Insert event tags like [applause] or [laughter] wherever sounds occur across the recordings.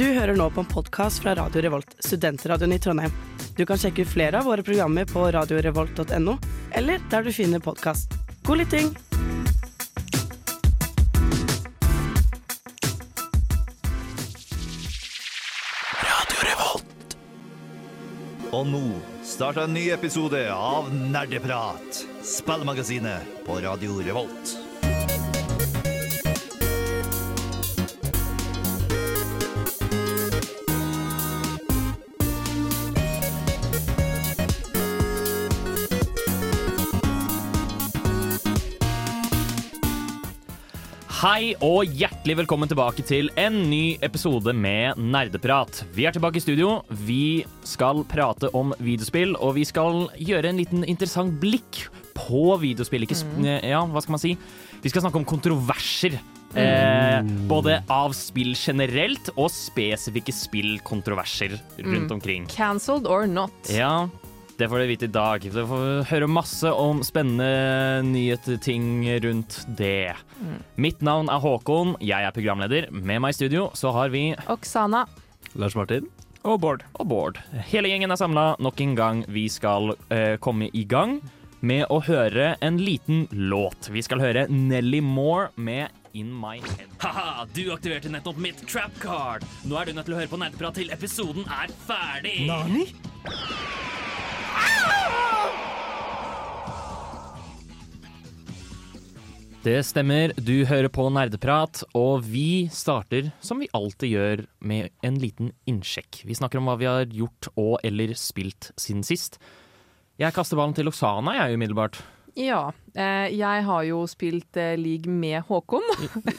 Du hører nå på en podkast fra Radio Revolt, studentradioen i Trondheim. Du kan sjekke ut flere av våre programmer på radiorevolt.no, eller der du finner podkast. God lytting! Og nå starter en ny episode av Nerdeprat, spillmagasinet på Radio Revolt. Hei og hjertelig velkommen tilbake til en ny episode med Nerdeprat. Vi er tilbake i studio. Vi skal prate om videospill, og vi skal gjøre en liten interessant blikk på videospill. Ikke, sp- ja, hva skal man si? Vi skal snakke om kontroverser. Eh, både av spill generelt og spesifikke spillkontroverser rundt omkring. Cancelled or not. Ja, det får dere vite i dag. Dere får høre masse om spennende nyheter, ting rundt det. Mitt navn er Håkon, jeg er programleder. Med meg i studio så har vi Oksana. Lars Martin. Og Bård. Og Bård. Hele gjengen er samla nok en gang. Vi skal uh, komme i gang med å høre en liten låt. Vi skal høre Nelly Moore med In My Head. Haha, du aktiverte nettopp mitt trap card. Nå er du nødt til å høre på nerdeprat til episoden er ferdig. Det stemmer, du hører på Nerdeprat, og vi starter som vi alltid gjør med en liten innsjekk. Vi snakker om hva vi har gjort og eller spilt siden sist. Jeg kaster ballen til Oksana, jeg, umiddelbart. Ja, eh, jeg har jo spilt eh, league med Håkon.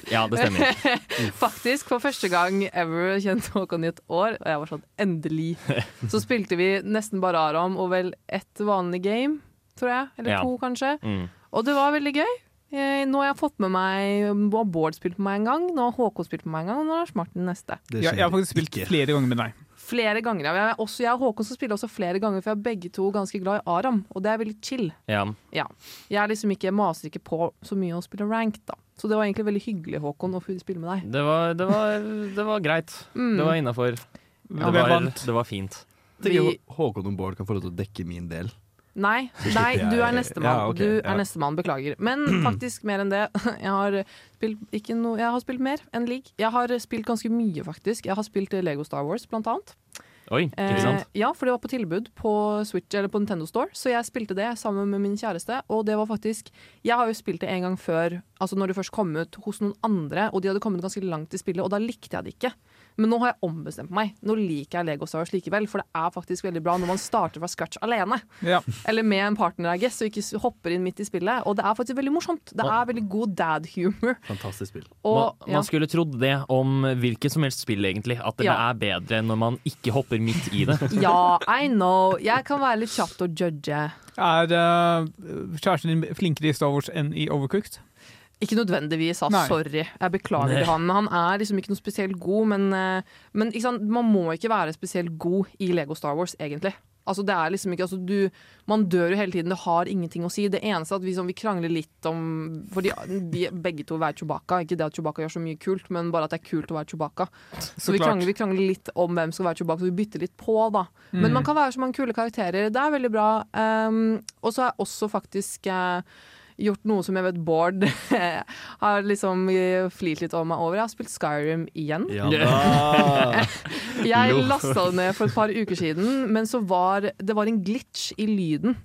Ja, det stemmer. [laughs] Faktisk for første gang ever kjent Håkon i et år, og jeg var sånn endelig. Så spilte vi nesten bare Aram og vel ett vanlig game, tror jeg. Eller Ja. to, kanskje. Mm. Og det var veldig gøy. Eh, Nå har jeg fått med meg Nå har Bård spilt med meg en gang, nå har Håkon spilt med meg en gang, og nå har Lars Martin neste. Ja, jeg har faktisk spilt flere ganger med deg. Flere ganger. ja. Jeg, også, jeg og Håkon skal spille også flere ganger, for jeg er begge to ganske glad i Aram, og det er veldig chill. Ja. Ja. Jeg er liksom ikke, maser ikke på så mye å spille rank, da. Så det var egentlig veldig hyggelig, Håkon, å få spille med deg. Det var, det var, det var greit. Mm. Det var innafor. Ja. Det, det var fint. Tenker Vi- Håkon og Bård kan få lov til å dekke min del. Nei, nei, du er nestemann. Ja, okay, du er ja. nestemann, beklager. Men [clears throat] faktisk mer enn det. [laughs] Jeg har spilt, ikke no, jeg har spilt mer enn league. Jeg har spilt ganske mye, faktisk. Jeg har spilt Lego Star Wars, blant annet. Oi, ikke sant? Eh, ja, for det var på tilbud på Switch eller på Nintendo Store, så jeg spilte det sammen med min kjæreste. Og det var faktisk Jeg har jo spilt det en gang før, altså når det først kom ut hos noen andre, og de hadde kommet ganske langt i spillet, og da likte jeg det ikke. Men nå har jeg ombestemt meg. Nå liker jeg Lego Star Wars likevel, for det er faktisk veldig bra når man starter fra scratch alene. Ja. Eller med en partner, I guess, og ikke hopper inn midt i spillet. Og det er faktisk veldig morsomt. Det er veldig god dad-humor. Fantastisk spill. Og man, ja. man skulle trodd det om hvilket som helst spill, egentlig. At det Ja. er bedre når man ikke hopper midt i det. [laughs] ja, I know. Jeg kan være litt kjapt å judge. Er uh, kjæresten din flinkere i Star Wars enn i Overcooked? Ikke nødvendigvis, sa Nei. Sorry. Jeg beklager Nei. til han. Han er liksom ikke noe spesielt god. Men, eh, men ikke sant? man må ikke være spesielt god i Lego Star Wars, egentlig. Altså, det er liksom ikke, altså, du, man dør jo hele tiden, det har ingenting å si. Det eneste er at vi, sånn, vi krangler litt om Fordi vi begge to vil være Chewbacca. Ikke det at Chewbacca gjør så mye kult, men bare at det er kult å være Chewbacca. Så, vi, krangler, vi krangler litt om hvem som skal være Chewbacca, så vi bytter litt på, da. Mm. Men man kan være så mange kule karakterer. Det er veldig bra. Um, og så er også faktisk eh, gjort noe som jeg vet Bård [laughs] har liksom eh, flirt litt over meg over. Jeg har spilt Skyrim igjen. Ja! [laughs] Jeg lasta det ned for et par uker siden, men så var det var en glitch i lyden.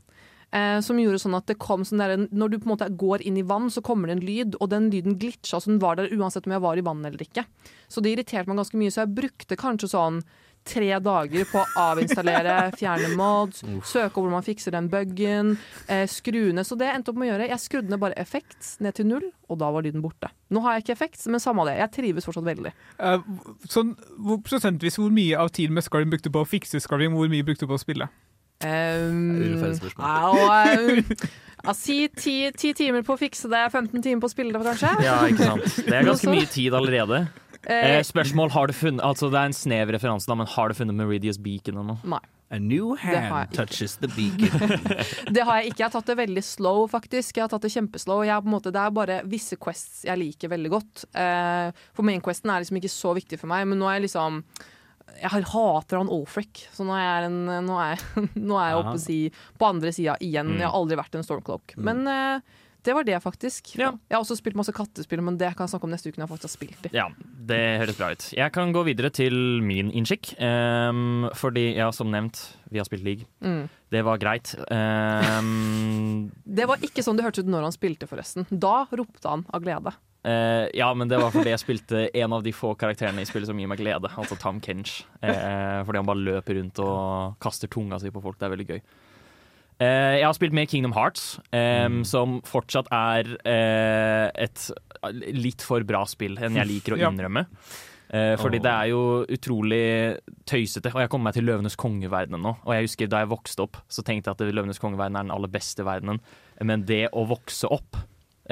Eh, som gjorde sånn at det kom sånn der, Når du på en måte går inn i vann, så kommer det en lyd, og den lyden glitcha. Så den var der uansett om jeg var i vann eller ikke. Så det irriterte meg ganske mye, så jeg brukte kanskje sånn tre dager på å avinstallere, fjerne mods, søke om hvor man fikser den bugen, eh, skru ned. Så det jeg endte opp med å gjøre, jeg skrudde ned bare effekt ned til null, og da var lyden borte. Nå har jeg ikke effekt, men samme av det. Jeg trives fortsatt veldig. Eh, sånn, hvor prosentvis hvor mye av tiden med Skyrim brukte på å fikse Skyrim, hvor mye brukte du på å spille? Um, Urettferdig spørsmål. ja, si ti, ti timer på å fikse det, 15 timer på å spille det, kanskje? Ja, ikke sant. Det er ganske [laughs] mye tid allerede. Eh, spørsmål har du funnet Altså Det er en snev referanse, da, men har du funnet Meridius Beacon ennå? Nei. A new hand touches the beacon. [laughs] Det har jeg ikke. Jeg har tatt det veldig slow, faktisk. Jeg har tatt det kjempeslow. Jeg på en måte, det er bare visse quests jeg liker veldig godt. Eh, for main questen er liksom ikke så viktig for meg, men nå er jeg liksom jeg hater han Olfric, så nå er jeg, en, nå er, [laughs] nå er jeg oppe si, på andre sida igjen. Mm. Jeg har aldri vært en Stormcloak. Men uh, det var det, faktisk. Ja. Jeg har også spilt masse kattespill, men det kan jeg snakke om neste uke når jeg faktisk har spilt det. Ja, det høres bra ut. Jeg kan gå videre til min innskikk. Um, fordi, ja, som nevnt, vi har spilt league. Mm. Det var greit. Um, [laughs] Det var ikke sånn det hørtes ut når han spilte, forresten. Da ropte han av glede. Eh, ja, men det var fordi jeg spilte en av de få karakterene i spillet som gir meg glede, altså Tom Kench. Uh, fordi han bare løper rundt og kaster tunga si på folk. Det er veldig gøy. Uh, jeg har spilt mer Kingdom Hearts, em, som fortsatt er et litt for bra spill enn jeg liker å innrømme. Fordi det er jo utrolig tøysete. Og jeg kommer meg til Løvenes konge-verdenen nå. Og jeg husker da jeg vokste opp, så tenkte jeg at Løvenes konge-verden er den aller beste verdenen. Men det å vokse opp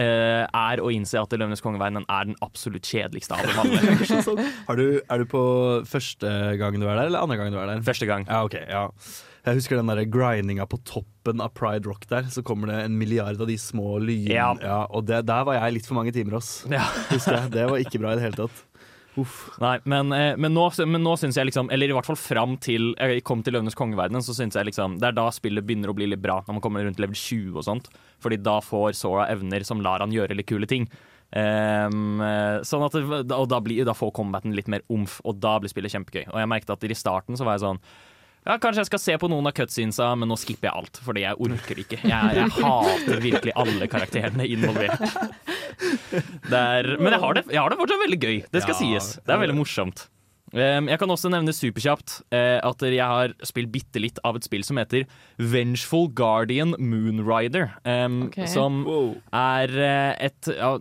er å innse at Løvenes konge-verdenen er den absolutt kjedeligste av dem alle. [laughs] Har du, er du på første gangen du er der, eller andre gangen du er der? Første gang. Ja, ok, ja. Jeg husker den der grindinga på toppen av Pride Rock der. Så kommer det en milliard av de små lynene. Ja. Ja, og det, der var jeg litt for mange timer, ass. Ja. Husker jeg. Det var ikke bra i det hele tatt. Uff. Nei, men, eh, men nå, men nå syns jeg liksom Eller i hvert fall fram til jeg kom til Løvenes kongeverden, så syns jeg liksom Det er da spillet begynner å bli litt bra, når man kommer rundt level 20 og sånt. Fordi da får Sora evner som lar han gjøre litt kule ting. Eh, sånn at Og da, blir, da får combaten litt mer omf, og da blir spillet kjempegøy. Og jeg merket at i starten så var jeg sånn ja, Kanskje jeg skal se på noen av cutscenesa, men nå skipper jeg alt. Fordi jeg orker ikke. Jeg, jeg hater virkelig alle karakterene involvert. Det er, men jeg har, det, jeg har det fortsatt veldig gøy. Det skal Ja. sies. Det er veldig morsomt. Um, jeg kan også nevne superkjapt eh, at jeg har spilt bitte litt av et spill som heter Vengeful Guardian Moonrider. Okay. Som er eh, et, ja,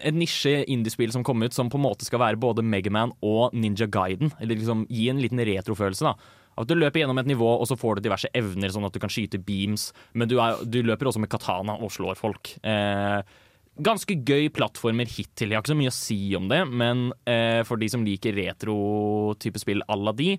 et nisje indiespill som kom ut som på en måte skal være både Megaman og Ninja Guiden. Eller liksom gi en liten retrofølelse. da At Du løper gjennom et nivå, og så får du diverse evner, sånn at du kan skyte beams. Men du, er, du løper også med katana og slår folk. Eh, ganske gøy plattformer hittil. Jeg har ikke så mye å si om det, men eh, for de som liker retro-type spill à la de,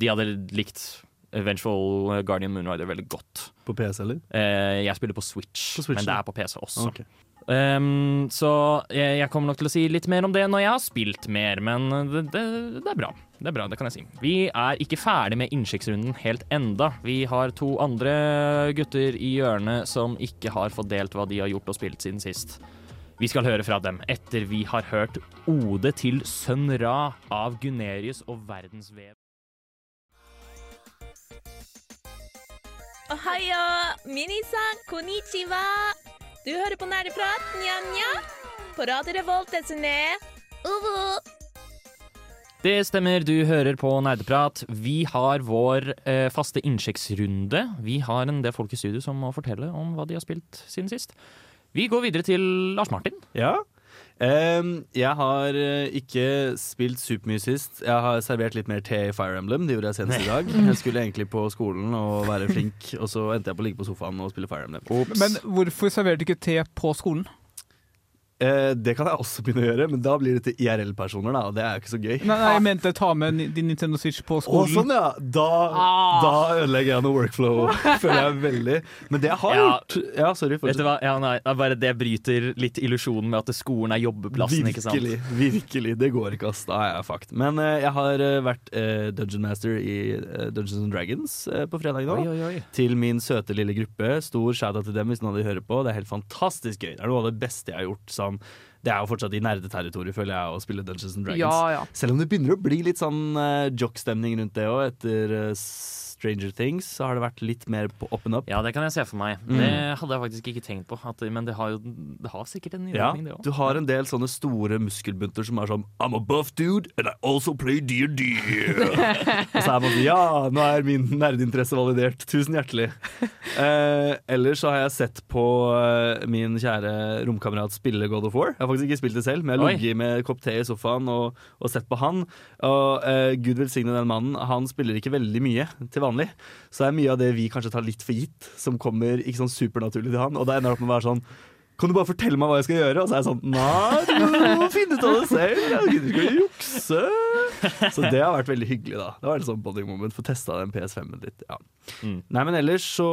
de hadde likt Vengeful Guardian Moonrider veldig godt. På PC, eller? Eh, jeg spiller på Switch, På Switch, men det er på PC også. Okay. Um, så jeg, jeg kommer nok til å si litt mer om det når jeg har spilt mer, men det, det, det er bra. Det er bra, det kan jeg si. Vi er ikke ferdig med innsjekksrunden helt enda. Vi har to andre gutter i hjørnet som ikke har fått delt hva de har gjort og spilt siden sist. Vi skal høre fra dem etter vi har hørt Ode til Sønn Ra av Gunerius og Verdensvev. Ohayo, minisan, konnichiwa. Du hører på Nerdeprat, nja-nja. På Radio Revolt, desune. Uvu. Det stemmer, du hører på Nerdeprat. Vi har vår eh, faste innsjekksrunde. Vi har en del folk i studio som må fortelle om hva de har spilt siden sist. Vi går videre til Lars Martin. Ja. Ehm, jeg har uh, ikke spilt supermye sist. Jeg har servert litt mer te i Fire Emblem. Det gjorde jeg senest i dag. [laughs] Jeg skulle egentlig på skolen og være flink, og så endte jeg på å ligge på sofaen og spille Fire Emblem. Men hvorfor serverte du ikke te på skolen? Eh, det kan jeg også begynne å gjøre, men da blir det til IRL-personer, da, og det er jo ikke så gøy. Nei, nei, jeg mente ta med din Nintendo Switch på skolen. Å, sånn ja! Da, Ah. da ødelegger jeg noe workflow, [laughs] føler jeg veldig. Men det jeg har Ja. gjort Ja, sorry. Vet du hva? Ja, nei, det bare det bryter litt illusjonen med at skolen er jobbeplassen. ikke sant? Virkelig. virkelig, Det går ikke, ass. Da er jeg fucked. Men eh, jeg har eh, vært eh, Dungeon Master i eh, Dungeons and Dragons eh, på fredag nå. Oi, oi, oi. Til min søte lille gruppe. Stor shout-out til dem hvis noen av de hører på. Det er helt fantastisk gøy. Det er noe av det beste jeg har gjort. Sånn. Det er jo fortsatt i nerdeterritoriet, føler jeg, å spille Dungeons and Dragons. Ja, ja. Selv om det begynner å bli litt sånn uh, jock-stemning rundt det òg, etter eh, Stranger Things, så har det vært litt mer på up and up. Ja, det kan jeg se for meg. Mm. Det hadde jeg faktisk ikke tenkt på. At, men det har jo det har sikkert en Ja, innretning, det òg. du har en del sånne store muskelbunter som er sånn I'm a buff dude, and I also play D&D. [laughs] og så er man sånn Ja, nå er min nerdeinteresse validert. Tusen hjertelig. Eh, ellers så har jeg sett på eh, min kjære romkamerat spille God of War. Jeg har faktisk ikke spilt det selv, men jeg har ligget med kopp te i sofaen og, og sett på han. Og eh, Gud velsigne den mannen. Han spiller ikke veldig mye til vanlig. Så er mye av det vi kanskje tar litt for gitt, som kommer ikke sånn supernaturlig til han. Og da ender det opp med å være sånn kan du bare fortelle meg hva jeg skal gjøre? Og så er jeg sånn Nei, du må finne ut av det selv. Jeg gidder ikke å jukse. [laughs] Så det har vært veldig hyggelig, da. Det var en sånn bonding moment. Få testa den PS5-en litt. Ja. Mm. Nei, men ellers så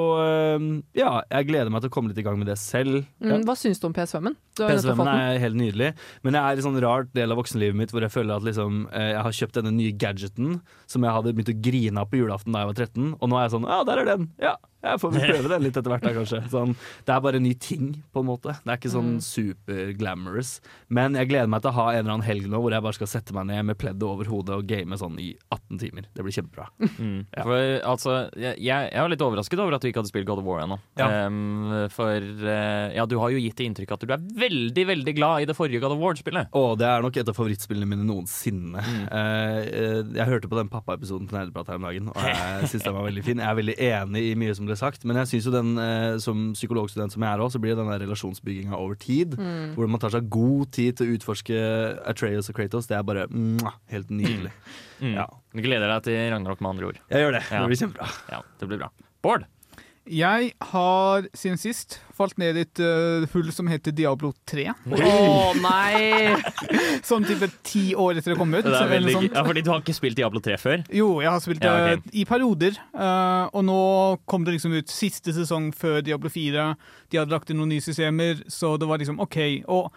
Ja, jeg gleder meg til å komme litt i gang med det selv. Ja. Mm, hva syns du om PS5-en? Du har jo nettopp PS5 fått er helt nydelig, men jeg er i sånn rart del av voksenlivet mitt hvor jeg føler at liksom, eh, jeg har kjøpt denne nye gadgeten som jeg hadde begynt å grine av på julaften da jeg var 13, og nå er jeg sånn Ja, der er den! Ja, jeg får [laughs] prøve den litt etter hvert, da, kanskje. Sånn, det er bare en ny ting, på en måte. Det er ikke sånn super glamorous. Men jeg gleder meg til å ha en eller annen helg nå hvor jeg bare skal sette meg ned med pleddet over hodet og game sånn i 18 timer. Det blir kjempebra. [laughs] Mm. [laughs] For altså, jeg, jeg var litt overrasket over at du ikke hadde spilt God of War ennå. Ja. Um, for uh, ja, du har jo gitt det inntrykk at du er veldig, veldig glad i det forrige God of War-spillet. Og det er nok et av favorittspillene mine noensinne. Mm. Eh, eh, jeg hørte på den pappaepisoden til Nerdeprat her om dagen, og jeg [laughs] syns den var veldig fin. Jeg er veldig enig i mye som ble sagt, men jeg syns jo den, uh, som psykologstudent som jeg er òg, så blir det den der relasjonsbygginga over tid, hvor man tar seg god tid til å utforske Atreas og Kratos. Det er bare mwah, helt nydelig. Mm. Ja. Du gleder deg til Ragnarok, med andre ord. Jeg gjør det. Ja. Det blir kjempebra. Ja, det blir bra. Bård? Jeg har siden sist falt ned i et uh, hull som heter Diablo 3. Å nei! [laughs] Sånn type ti år etter det kom ut. Det er eller veldig, sånt. ja, fordi du har ikke spilt Diablo 3 før? Jo, jeg har spilt det Ja, ok. i perioder. Uh, og nå kom det liksom ut siste sesong før Diablo 4. De hadde lagt inn noen nye systemer, så det var liksom OK. Og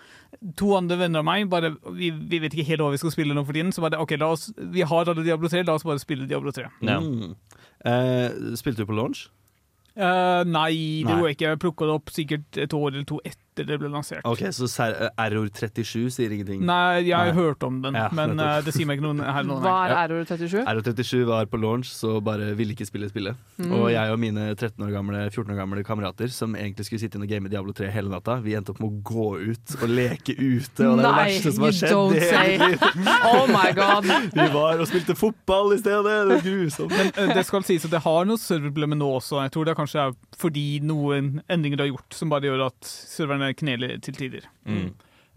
to andre venner av meg bare Vi, vi vet ikke helt hva vi skal spille nå for tiden, så bare OK, la oss, vi har alle Diablo 3, la oss bare spille Diablo 3. Ja. Mm. Uh, spilte du på launch? Eh, nei, det gjorde jeg ikke. Jeg plukka det opp sikkert et år eller to etter det ble lansert. Ok, Så ser- eh, Error 37 sier ingenting? Nei, jeg har Nei. hørt om den, Ja, men eh, det sier meg ikke noe her nå. Hva er Error 37? Error 37 var på launch, så bare ville ikke spille spillet. Mm. Og jeg og mine 13 år gamle, 14 år gamle kamerater som egentlig skulle sitte inn og game Diablo 3 hele natta, vi endte opp med å gå ut og leke ute. Og det er det verste som har skjedd. [laughs] Oh my god! Vi var og spilte fotball i stedet. Det var grusomt. Men uh, det skal sies at det har noen serverproblemer nå også. Jeg tror det er kanskje er fordi noen endringer du har gjort, som bare gjør at serverne kneler til tider. Mm.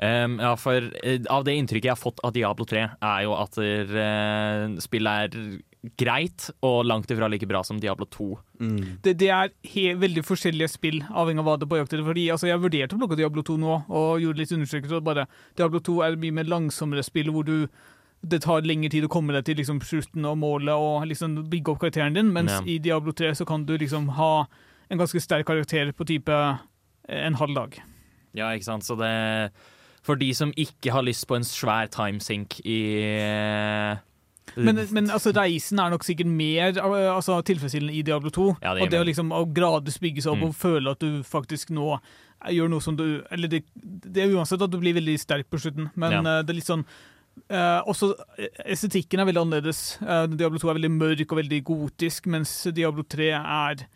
Um, ja, for uh, av det inntrykket jeg har fått av Diablo 3, er jo at uh, spillet er greit og langt ifra like bra som Diablo 2. Mm. Det, det er he veldig forskjellige spill, avhengig av hva det er på jakt etter. Fordi altså, Jeg vurderte å plukke Diablo 2 nå, og gjorde litt undersøkelser. og bare Diablo 2 er mye mer langsommere spill, hvor du det tar lengre tid å komme deg til liksom, slutten og målet og liksom bygge opp karakteren din, mens Ja. i Diablo 3 så kan du liksom ha en ganske sterk karakter på type en halv dag. Ja, ikke sant? Så det For de som ikke har lyst på en svær timesink i eh, Men, men altså, reisen er nok sikkert mer eh, altså, tilfredsstillende i Diablo 2. Ja, det og det å liksom å gradvis bygge seg opp Mm. og føle at du faktisk nå gjør noe som du Eller det, det er uansett at du blir veldig sterk på slutten, men Ja. eh, det er litt sånn Uh, også Estetikken er veldig annerledes. Uh, Diablo 2 er veldig mørk og veldig gotisk, mens Diablo 3 er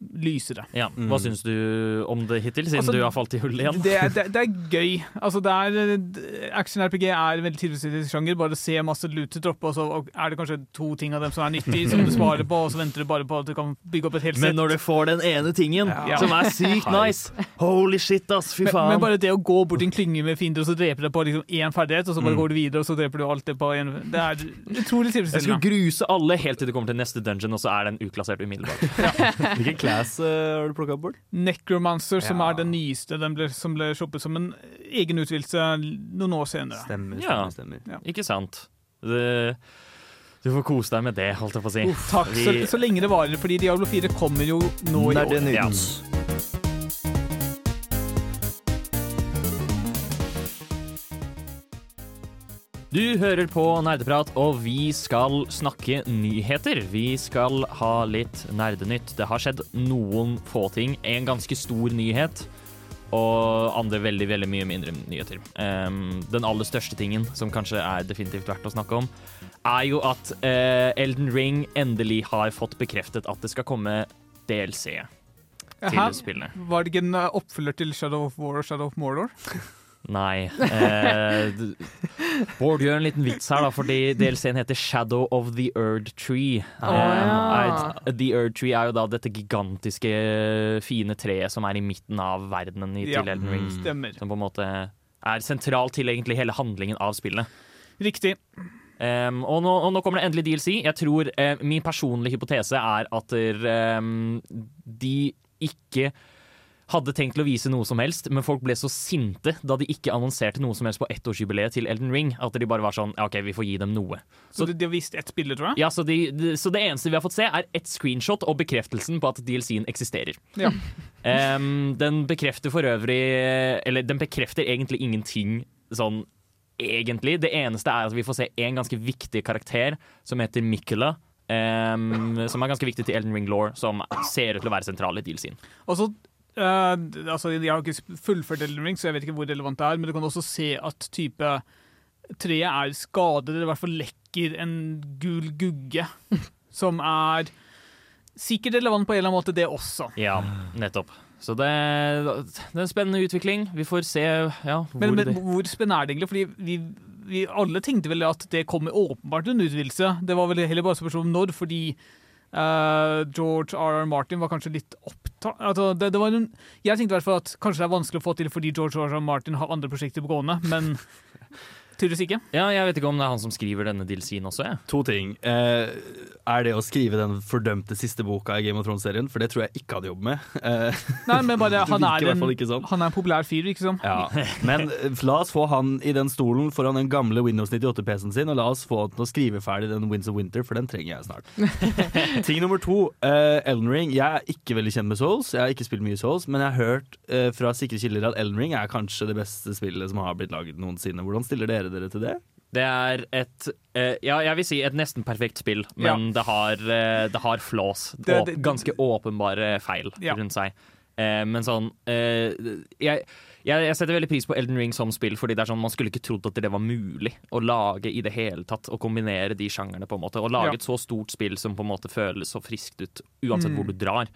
lysere. Ja, Hva syns du om det hittil, siden Altså, du har falt i hull igjen? Det, er- det, det er gøy. Altså, det d- Action-RPG er en veldig tilfredsstillende sjanger. Bare se masse lute droppe, og så er det kanskje to ting av dem som er nyttig, som du sparer på, og så venter du bare på at du kan bygge opp et helt sett. Men når du får den ene tingen Ja. som er sykt nice Holy shit, ass! Fy faen. men bare det å gå bort en klynge med fiender og så dreper deg på liksom én ferdighet, og så bare Mm. går du videre, og så dreper du alt det på én Det er utrolig jeg skulle gruse alle helt til du kommer til neste dungeon, og så er den uklassert umiddelbart. [laughs] Hvilken class uh, har du plukka opp, Bård? Necromancer, som Ja. er den nyeste, den ble, som ble shoppet som en egen utvidelse noen år senere. Stemmer, Ja. stemmer. stemmer. Ikke sant? Det, du får kose deg med det, holdt jeg på å si. Takk, så, Vi- så lenge det varer, fordi Diablo 4 kommer jo nå i år. Det Ja. Du hører på Nerdeprat, og vi skal snakke nyheter. Vi skal ha litt nerdenytt. Det har skjedd noen få ting. En ganske stor nyhet, og andre veldig veldig mye mindre nyheter. Um, den aller største tingen, som kanskje er definitivt verdt å snakke om, er jo at uh, Elden Ring endelig har fått bekreftet at det skal komme DLC til Aha. spillene. Var det ikke en uh, oppfølger til Shadow of War og Shadow of Mordor? [laughs] Nei. Eh, Bård gjør en liten vits her, da, fordi DLC-en heter Shadow of the Erd Tree. Eh, ja. eh, the Erd Tree er jo da dette gigantiske, fine treet som er i midten av verdenen i, Ja. til Elden Ring. Stemmer. Som på en måte er sentralt til egentlig hele handlingen av spillet. Riktig. Um, og, nå, og nå kommer det endelig DLC. Jeg tror uh, Min personlige hypotese er at der, ehm, de ikke hadde tenkt til å vise noe som helst, men folk ble så sinte da de ikke annonserte noe som helst på ettårsjubileet til Elden Ring, at de bare var sånn ja, OK, vi får gi dem noe. Så de, de har vist ett bilde, tror jeg. Ja, så, de, de, så det eneste vi har fått se, er ett screenshot og bekreftelsen på at DLC-en eksisterer. Ja. [laughs] um, den bekrefter for øvrig Eller den bekrefter egentlig ingenting sånn egentlig. Det eneste er at vi får se en ganske viktig karakter som heter Mikula. Um, som er ganske viktig til Elden Ring Law, som ser ut til å være sentral i deal-scene. Og så eh, altså, Jeg har ikke fullført Elden Ring, så jeg vet ikke hvor relevant det er, men du kan også se at type treet er skadet, eller i hvert fall lekker en gul gugge, [laughs] som er sikkert relevant på en eller annen måte, det også. Ja, nettopp. Så det, det er en spennende utvikling. Vi får se ja, hvor Men, men det hvor spennende er det egentlig? Fordi vi, vi alle tenkte vel at det kom åpenbart en utvidelse. Det var vel heller bare spørsmål om når, fordi uh, George R.R. Martin var kanskje litt opptatt altså, det, det en, Jeg tenkte i hvert fall at kanskje det er vanskelig å få til fordi George Orson Martin har andre prosjekter på gående, men [laughs] tydeligvis ikke. Ja, jeg vet ikke om det er han som skriver denne DLC-en også, jeg. To ting. Eh, er det å skrive den fordømte siste boka i Game of Thrones-serien? For det tror jeg ikke hadde jobb med. Eh, Nei, men bare [laughs] han er, en, sånn. han er en populær fyr, ikke sant? Ja. Men eh, la oss få han i den stolen foran den gamle Windows 98-PC-en sin, og la oss få han til å skrive ferdig den Winds of Winter, for den trenger jeg snart. [laughs] Ting nummer to. eh, Elden Ring. Jeg er ikke veldig kjent med Souls. Jeg har ikke spilt mye Souls, men jeg har hørt eh, fra sikre kilder at Elden Ring er kanskje det beste spillet som har blitt laget noensinne. Hvordan stiller dere dere til det? Det er et eh, Ja, jeg vil si et nesten perfekt spill, men det, har, eh, det har flås. Det- Åp- det- ganske åpenbare feil Ja. rundt seg. Eh, men sånn eh, jeg, jeg, jeg setter veldig pris på Elden Ring som spill, fordi det er sånn man skulle ikke trodd at det var mulig å lage i det hele tatt. Å kombinere de sjangerne, på en måte. Å lage Ja. et så stort spill som på en måte føles så friskt ut, uansett Mm. hvor du drar.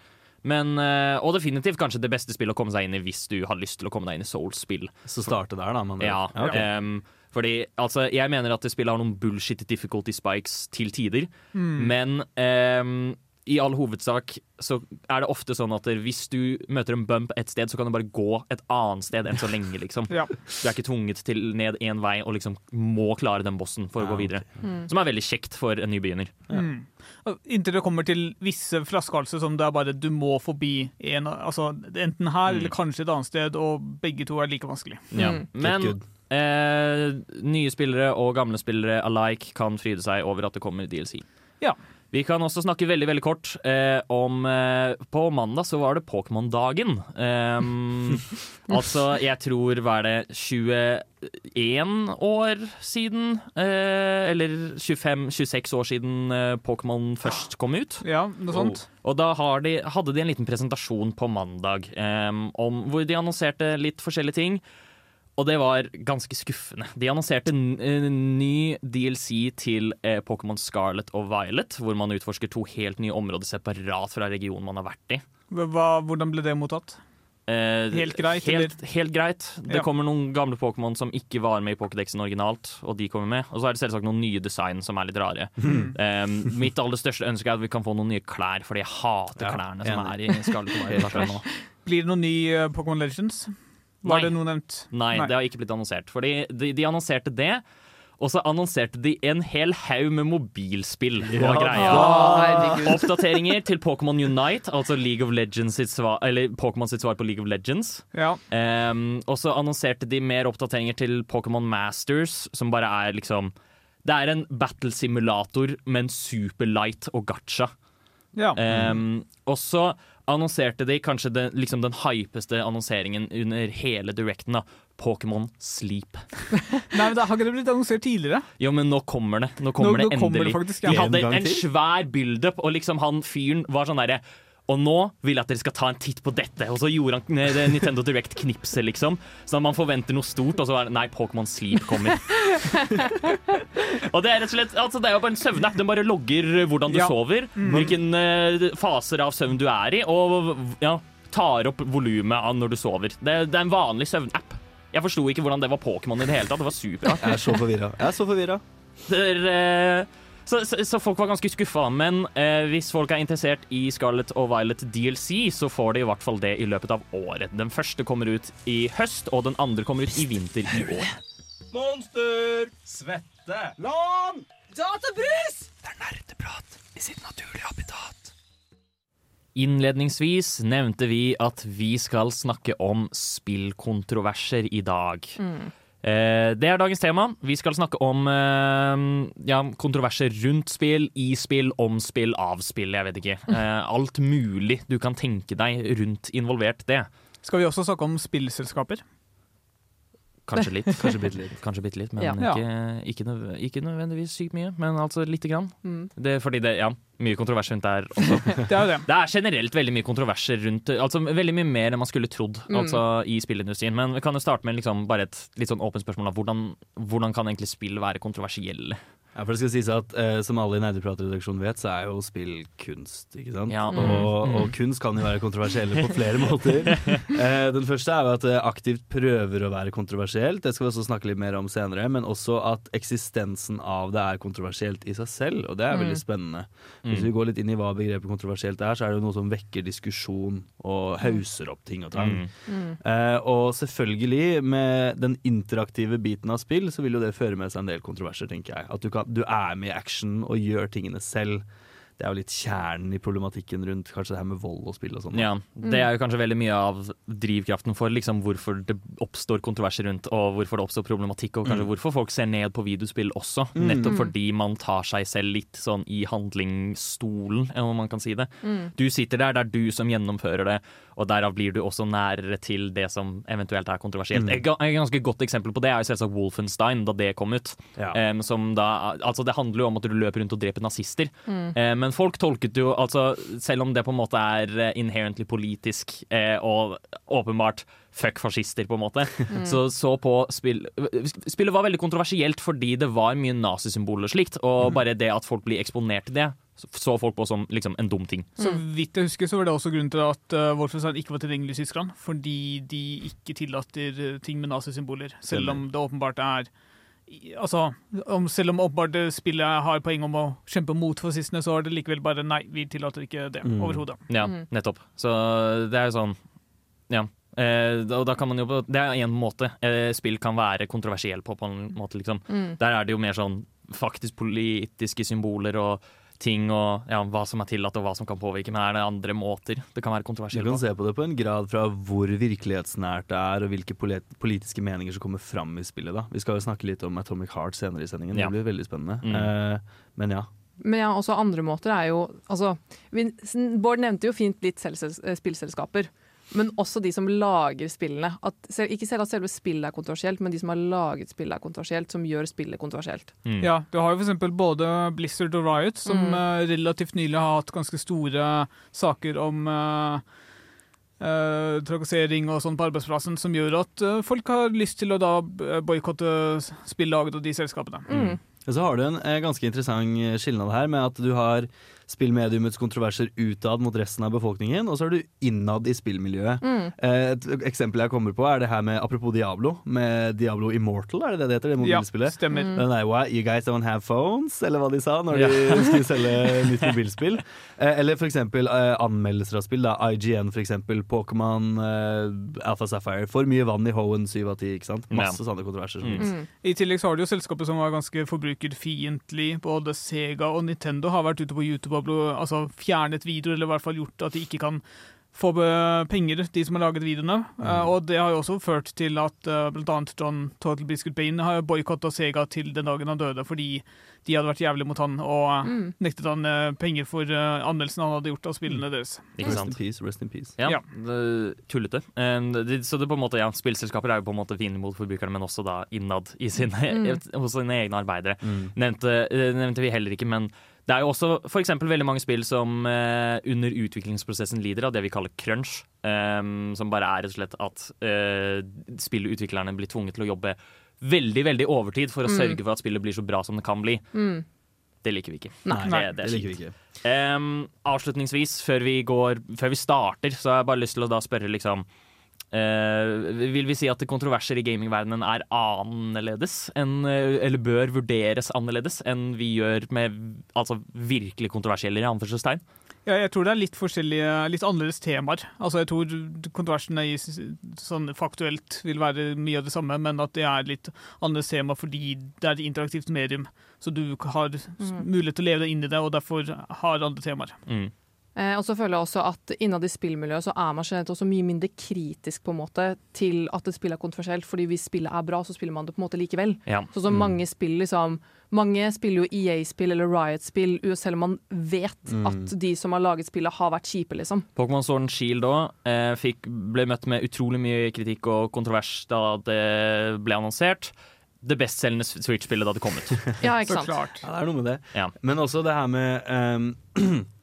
Men, eh, og definitivt kanskje det beste spillet å komme seg inn i hvis du har lyst til å komme deg inn i Souls-spill. Så starte der, da. Man, Ja, ok. Fordi altså, jeg mener at det spillet har noen bullshit difficulty spikes til tider, Mm. men um, i all hovedsak så er det ofte sånn at hvis du møter en bump et sted, så kan du bare gå et annet sted enn så lenge, liksom. [laughs] Ja. Du er ikke tvunget til ned én vei og liksom må klare den bossen for å Ja, gå videre. Mm. Som er veldig kjekt for en nybegynner. Mm. Inntil det kommer til visse flaskehalser som det er bare du må forbi en, altså, enten her Mm. eller kanskje et annet sted, og begge to er like vanskelig. Ja. Mm. Men good. Eh, nye spillere og gamle spillere alike kan fryde seg over at det kommer DLC. Ja. Vi kan også snakke veldig veldig kort eh, om eh, På mandag så var det Pokémon-dagen. Um, [laughs] altså, jeg tror hva er det 21 år siden eh, Eller 25-26 år siden eh, Pokémon først kom ut. Ja, noe sånt. Og da har de, hadde de en liten presentasjon på mandag um, om, hvor de annonserte litt forskjellige ting. Og det var ganske skuffende. De annonserte en, en ny DLC til eh, Pokémon Scarlet og Violet, hvor man utforsker to helt nye områder separat fra regionen man har vært i. Hva, hvordan ble det mottatt? Eh, Helt greit, Helt, helt greit. Det Ja. kommer noen gamle Pokémon som ikke var med i Pokédexen originalt, og de kommer med. Og så er det selvsagt noen nye design som er litt rare. Em, mitt aller største ønske er at vi kan få noen nye klær, fordi jeg hater Ja, klærne som enig. er i Scarlet og Violet. [laughs] Blir det noen ny eh, Pokémon Legends? Var Nei. det noe nevnt? Nei, Nei. det har ikke blitt annonsert. Fordi de, de annonserte det, og så annonserte de en hel haug med mobilspill. var greia. Ja. Oppdateringer til Pokémon Unite, altså League of Legends sitt svar, eller Pokémon sitt svar på League of Legends. Ja. Um, og så annonserte de mer oppdateringer til Pokémon Masters, som bare er liksom Det er en battle simulator, men superlight og gacha. ja. Um, og så annonserte de kanskje den, liksom den hypeste annonseringen under hele directen. da Pokémon Sleep. [laughs] Nei, men da Har ikke det blitt annonsert tidligere? Jo, men nå kommer det. Nå kommer Nå- det nå kommer det faktisk, ja. De hadde En en svær build-up, og liksom han fyren var sånn derre og nå vil jeg at dere skal ta en titt på dette. Og så gjorde han eh, det Nintendo Direct-knipset, liksom. Så man forventer noe stort, og så er det nei, Pokémon Sleep kommer. [laughs] og det er rett og slett altså, Det er jo bare en søvnapp. Den bare logger hvordan du Ja. sover, hvilken uh, faser av søvn du er i, og ja, tar opp volumet av når du sover. Det, det er en vanlig søvnapp. Jeg forsto ikke hvordan det var Pokémon i det hele tatt. Det var superrart. Jeg er så forvirra. Jeg er så forvirra. Dere eh, så, så, så folk var ganske skuffa. Men eh, hvis folk er interessert i Scarlet og Violet DLC, så får de i hvert fall det i løpet av året. Den første kommer ut i høst, og den andre kommer ut i vinter i år. Monster! Svette! Lan! Databrus! Det er nerdeprat i sitt naturlige habitat. Innledningsvis nevnte vi at vi skal snakke om spillkontroverser i dag. Eh, det er dagens tema. Vi skal snakke om eh, ja, kontroverser rundt spill, i spill, om spill, av spill. Jeg vet ikke. Eh, alt mulig du kan tenke deg rundt involvert det. Skal vi også snakke om spillselskaper? Kanskje litt. Kanskje bitte litt. Kanskje bitte litt, men Ja. Ikke, ikke, nøv ikke nødvendigvis sykt mye. Men altså lite grann. Mm. Det, fordi det, ja, mye kontrovers rundt der også. [laughs] Det er det. Det er generelt veldig mye kontroverser rundt Altså veldig mye mer enn man skulle trodd Mm. altså, i spillindustrien. Men vi kan jo starte med liksom bare et litt sånn åpent spørsmål. Da. Hvordan, hvordan kan egentlig spill være kontroversielle? Ja, for det skal sies at eh, Som alle i Nerdeprat-redaksjonen vet, så er jo spill kunst. ikke sant? Ja. Og, Mm. og kunst kan jo være kontroversielle på flere [laughs] måter. Eh, den første er jo at det aktivt prøver å være kontroversielt. Det skal vi også snakke litt mer om senere. Men også at eksistensen av det er kontroversielt i seg selv, og det er veldig spennende. Hvis vi går litt inn i hva begrepet kontroversielt er, så er det jo noe som vekker diskusjon og hauser opp ting og tang. Mm. Eh, og selvfølgelig, med den interaktive biten av spill, så vil jo det føre med seg en del kontroverser, tenker jeg. At du, kan, du er med i action og gjør tingene selv. Det er jo litt kjernen i problematikken rundt kanskje det her med vold og spill og sånn. Ja, Det er jo kanskje veldig mye av drivkraften for liksom, hvorfor det oppstår kontroverser rundt, og hvorfor det oppstår problematikk, og kanskje hvorfor folk ser ned på videospill også. Nettopp fordi man tar seg selv litt sånn i handlingsstolen, om man kan si det. Du sitter der, det er du som gjennomfører det, og derav blir du også nærere til det som eventuelt er kontroversielt. Et et ganske godt eksempel på det er jo selvsagt Wolfenstein, da det kom ut. Ja. Um, som da, altså det handler jo om at du løper rundt og dreper nazister. Eh, men folk tolket jo altså, Selv om det på en måte er eh, inherently politisk uh, og åpenbart fuck fascister, på en måte, [laughs] så så på spill Spillet var veldig kontroversielt fordi det var mye nazisymboler og slikt, og bare det at folk blir eksponert til det, så folk på som liksom en dum ting. Så vidt jeg husker, så var det også grunnen til at uh, Wolfenstein ikke var tilgjengelig i Tyskland. Fordi de ikke tillater eh, ting med nazisymboler, selv om det åpenbart er Altså, om, selv om åpenbart spillet har poeng om å kjempe mot fascistene, så er det likevel bare nei, vi tillater ikke det Mm. overhodet. Ja, nettopp. Så det er jo sånn Ja. Eh, og da kan man jo Det er én måte eh, spill kan være kontroversiell på, på en måte, liksom. Der er det jo mer sånn faktisk politiske symboler og ting og ja, hva som er tillatt og hva som kan påvirke, men er det andre måter det kan være Du kontroversielt kan på? se på det på en grad fra hvor virkelighetsnært det er, og hvilke politiske meninger som kommer fram i spillet. da. Vi skal jo snakke litt om Atomic Heart senere i sendingen. Ja. Det blir veldig spennende. Mm. Eh, men ja. Men ja, også andre måter er jo altså, vi, Bård nevnte jo fint litt eh, spillselskaper. Men også de som lager spillene. At, ikke selv at selve spillet er kontroversielt, men de som har laget spillet er kontroversielt, som gjør spillet kontroversielt. Mm. Ja, du har jo eksempel både Blizzard og Riot, som Mm. eh, relativt nylig har hatt ganske store saker om uh, trakassering og sånn på arbeidsplassen, som gjør at uh, folk har lyst til å da boikotte spillaget og de selskapene. Mm. Og Så har du en ganske interessant skilnad her med at du har spillmediumets kontroverser utad mot resten av befolkningen, og så er du innad i spillmiljøet. Mm. Eh, Et eksempel jeg kommer på, er det her med apropos Diablo, med Diablo Immortal, er det det det heter? Det Ja, stemmer. stemmer. Den er Why, you guys don't have phones, eller hva de sa når de [laughs] skulle selge [laughs] nytt mobilspill. Eh, eller for eksempel eh, anmeldelser av spill. da IGN, for eksempel. Pokémon, Alpha Sapphire. For mye vann i Hoen 7 av 10. ikke sant? Masse sånne kontroverser. som Mm. Mm. I tillegg så har du jo selskapet som var ganske forbrukerfiendtlig. Både Sega og Nintendo har vært ute på YouTube og altså fjernet videoer, eller i hvert fall gjort at de ikke kan få penger, de som har laget videoene. Eh, og det har jo også ført til at uh, bl.a. John Total Biscuit Bane har boikotta Sega til den dagen han døde, fordi de hadde vært jævlig mot han og eh, Mm. nektet han uh, penger for uh, anmeldelsen han hadde gjort av spillene deres. Ikke Rest in peace, rest in peace. Ja, Ja. det- tullete. Um, det, så det på en måte, ja, Spillselskaper er jo på en måte fine mot forbrukerne, men også da innad i sine, [laughs] hos sine egne arbeidere. Mm. Nevnte, eh, nevnte vi heller ikke, men det er jo også for eksempel veldig mange spill som uh, under utviklingsprosessen lider av det vi kaller crunch. Um, som bare er rett og slett at uh, spillutviklerne blir tvunget til å jobbe veldig veldig overtid for å Mm. sørge for at spillet blir så bra som det kan bli. Mm. Det liker vi ikke. Nei. det, det Det er liker vi ikke. Um, avslutningsvis, før vi, går, før vi starter, så har jeg bare lyst til å da spørre liksom Vil vi si at kontroverser i gamingverdenen er annerledes enn, eh, eller bør vurderes annerledes enn vi gjør med altså, virkelig kontroversielle i anførselstegn? Ja, jeg tror det er litt forskjellige, litt annerledes temaer. Altså, jeg tror kontroversene i sånn faktuelt vil være mye av det samme, men at det er litt annerledes tema fordi det er et interaktivt medium. Så du har mulighet til å leve deg inn i det, og derfor har andre temaer. Mm. Eh, og så føler jeg også at innad i spillmiljøet så er man generelt også mye mindre kritisk på en måte til at et spill er kontroversielt, fordi hvis spillet er bra, så spiller man det på en måte likevel. Ja. Sånn som mange spill liksom Mange spiller jo EA-spill eller Riot-spill selv om man vet at de som har laget spillet, har vært kjipe, liksom. Pokémon Sword and Shield òg eh, fikk- ble møtt med utrolig mye kritikk og kontrovers da det ble annonsert. Det bestselgende Switch-spillet da det kom ut. [laughs] Ja, ikke sant. Så klart. Ja, det er noe med det. Ja. Men også det her med ehm, [clears throat] [clears throat]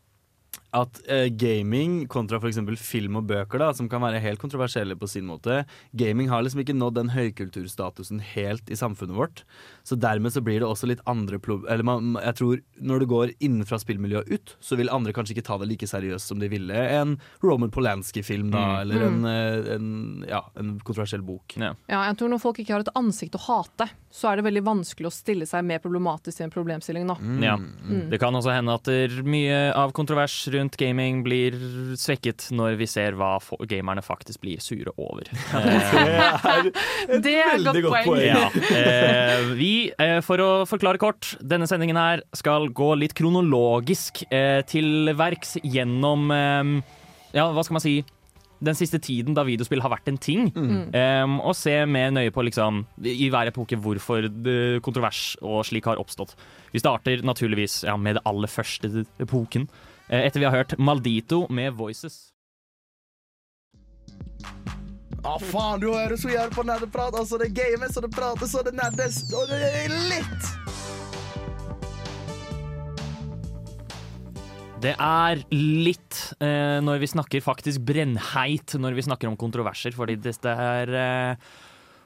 at eh, gaming kontra f.eks. film og bøker, da, som kan være helt kontroversielle på sin måte Gaming har liksom ikke nådd den høykulturstatusen helt i samfunnet vårt. Så dermed så blir det også litt andre Eller man, jeg tror når det går innenfra spillmiljøet ut, så vil andre kanskje ikke ta det like seriøst som de ville en Roman Polanski-film, da, Mm. eller en, eh, en, ja, en kontroversiell bok. Ja. Ja, jeg tror Når folk ikke har et ansikt å hate, så er det veldig vanskelig å stille seg mer problematisk i en problemstilling. da. Ja. Mm. Det kan også hende at det- mye av kontrovers rundt gaming blir svekket når vi ser hva gamerne faktisk blir sure over. [laughs] Eh, [laughs] Det er et veldig godt poeng. poeng. ja. eh, vi, eh, for å forklare kort, denne sendingen her skal gå litt kronologisk eh, til verks gjennom eh, Ja, hva skal man si? Den siste tiden da videospill har vært en ting. Eh, og se mer nøye på liksom, i hver epoke hvorfor kontrovers og slik har oppstått. Vi starter naturligvis ja, med det aller første epoken. Eh, etter vi har hørt Maldito med Voices. Å faen, du hører så jævlig på nerdeprat. Altså, det games, og det prates, og det nerdes, og det er litt. Det er litt eh, når vi snakker faktisk brennheit når vi snakker om kontroverser, fordi dette er eh,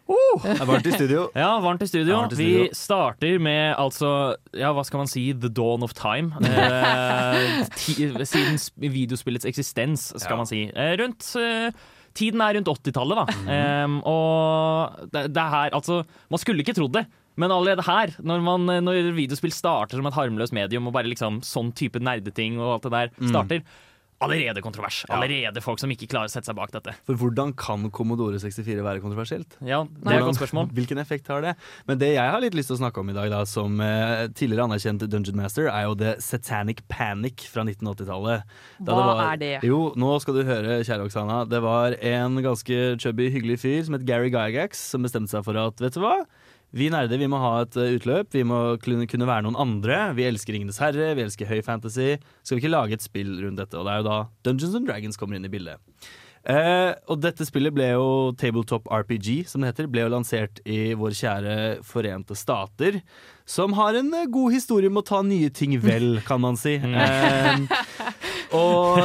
Det er varmt i studio. Ja, varmt i studio. Varmt i Vi starter med altså Ja, hva skal man si? The dawn of time. Eh, [laughs] ti, siden videospillets eksistens, skal Ja. man si. Eh, rundt eh, Tiden er rundt 80-tallet, da. Mm. Um, og det, det er her Altså, man skulle ikke trodd det. Men allerede her, når, man, når videospill starter som et harmløst medium, og bare liksom sånn type nerdeting og alt det der Mm. Allerede kontrovers. Allerede folk som ikke klarer å sette seg bak dette. For hvordan kan Commodore 64 være kontroversielt? Ja, Det er et godt spørsmål. Hvilken effekt har det? Men det jeg har litt lyst til å snakke om i dag, da, som eh, tidligere anerkjent Dungeon Master, er jo The Satanic Panic fra 1980-tallet. Hva Hva var- er det? Jo, nå skal du høre, kjære Oksana. Det var en ganske chubby, hyggelig fyr som het Gary Gygax, som bestemte seg for at vet du hva? Vi nerder vi må ha et eh, utløp, vi må kunne være noen andre. Vi elsker Ringenes herre, vi elsker høy fantasy. Skal vi ikke lage et spill rundt dette? Og det er jo da Dungeons and Dragons kommer inn i bildet. Eh, og dette spillet ble jo Tabletop RPG, som det heter, ble jo lansert i vår kjære Forente Stater. Som har en eh, god historie med å ta nye ting vel, kan man si. Eh, og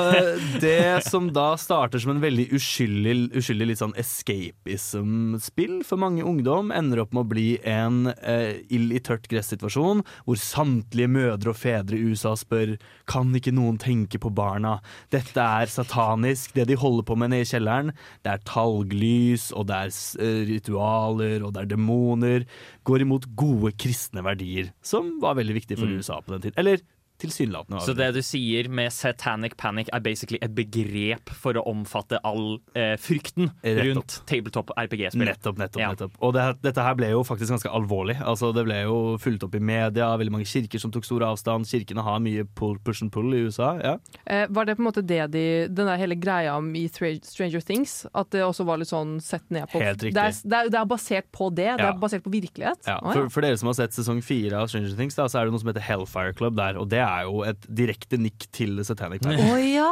det som da starter som en veldig uskyldig, uskyldig litt sånn escapism-spill for mange ungdom, ender opp med å bli en eh, ild i tørt gress-situasjon, hvor samtlige mødre og fedre i USA spør kan ikke noen tenke på barna. Dette er satanisk, det de holder på med nede i kjelleren. Det er talglys, og det er eh, ritualer, og det er demoner. Går imot gode kristne verdier, som var veldig viktig for USA på den tiden. Eller tilsynelatende. var Så det. du sier med satanic panic er basically et begrep for å omfatte all eh, frykten rundt tabletop RPG-spill. Nettopp, nettopp. Ja. nettopp. Og det, dette her ble jo faktisk ganske alvorlig. Altså, det ble jo fulgt opp i media, veldig mange kirker som tok stor avstand. Kirkene har mye pull, push and pull i USA. Ja. Eh, var det på en måte det de Den der hele greia om i Stranger Things, at det også var litt sånn sett ned på Helt riktig. Det er, det er, det er basert på det? Det er basert på virkelighet? Ja, for, for dere som har sett sesong fire av Stranger Things, da, så er det noe som heter Hellfire Club der. Og det er jo et direkte nikk til Satanic Panic. Oh, ja!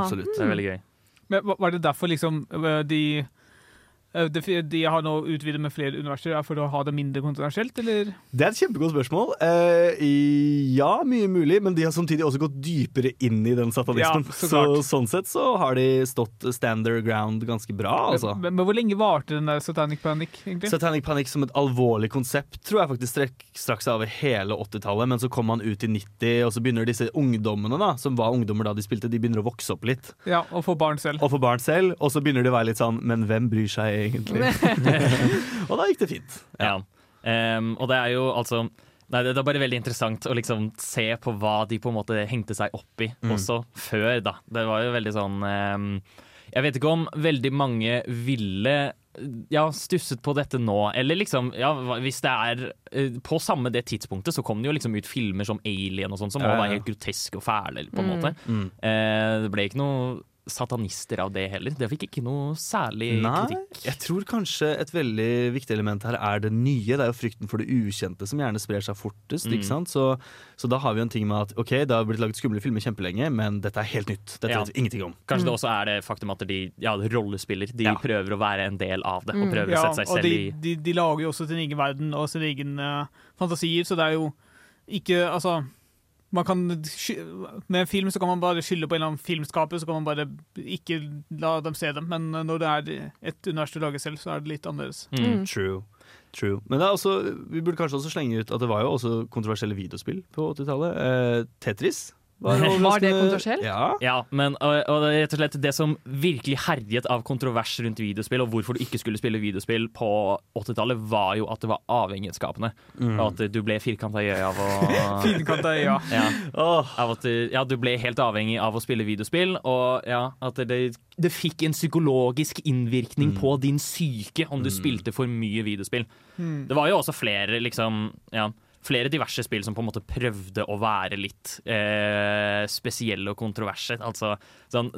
Absolutt. Det er veldig gøy. Men var- det derfor liksom øh, de de, de har nå utvidet med flere universer er for å ha det mindre kontroversielt, eller? Det er et kjempegodt spørsmål. Eh, ja, mye mulig, men de har samtidig også gått dypere inn i den satanismen. Ja, så så sånn sett så har de stått stand their ground ganske bra, altså. Men, men hvor lenge varte den der Satanic Panic, egentlig? Satanic Panic som et alvorlig konsept tror jeg faktisk strekk, strakk seg over hele 80-tallet, men så kom man ut i 90, og så begynner disse ungdommene, da, som var ungdommer da de spilte, de begynner å vokse opp litt. Ja, Og få barn selv. Og få barn selv, og så begynner det å være litt sånn Men hvem bryr seg egentlig? [laughs] og da gikk det fint. Ja. Um, og det er jo altså Nei, det er bare veldig interessant å liksom se på hva de på en måte hengte seg opp i Mm. også før, da. Det var jo veldig sånn um, Jeg vet ikke om veldig mange ville ja, stusset på dette nå. Eller liksom, ja, hvis det er eh, På samme det tidspunktet så kom det jo liksom ut filmer som Alien og sånn, som Ja, ja, var helt groteske og fæle, på en Mm. måte. Mm. Eh, det ble ikke noe satanister av det heller. Det fikk ikke noe særlig Nei, kritikk. jeg tror kanskje et veldig viktig element her er det nye. Det er jo frykten for det ukjente som gjerne sprer seg fortest. Mm. ikke sant? Så, så da har vi jo en ting med at ok, det har blitt laget skumle filmer kjempelenge, men dette er helt nytt. Dette Ja. vet vi ingenting om. Kanskje det også er det faktum at de ja, rollespiller. De Ja. prøver å være en del av det, og Mm. prøver å sette seg selv de, i de, de lager jo også sin egen verden og sine egne fantasier, så det er jo ikke Altså kan, med en film så kan man bare skylde på en eller annen filmskaper, så kan man bare ikke la dem se dem. Men når det er et univers du lager selv, så er det litt annerledes. mm. True. True. Men det er også, vi burde kanskje også slenge ut at det var jo også kontroversielle videospill på 80-tallet. Eh, Tetris. Var det overraskende- kontroversielt? Ja. Ja, men og, og rett og slett det som virkelig herjet av kontrovers rundt videospill, og hvorfor du ikke skulle spille videospill på 80-tallet, var jo at det var avhengighetsskapende. Mm. Og at du ble firkanta i øya av å [laughs] Finkanta øya. ja, Oh. av at ja, du ble helt avhengig av å spille videospill, og ja, at det, det fikk en psykologisk innvirkning på din psyke om du spilte for mye videospill. Hmm. Det var jo også flere liksom ja, flere diverse spill som på en måte prøvde å være litt eh, spesielle og kontroverse. Altså, sånn,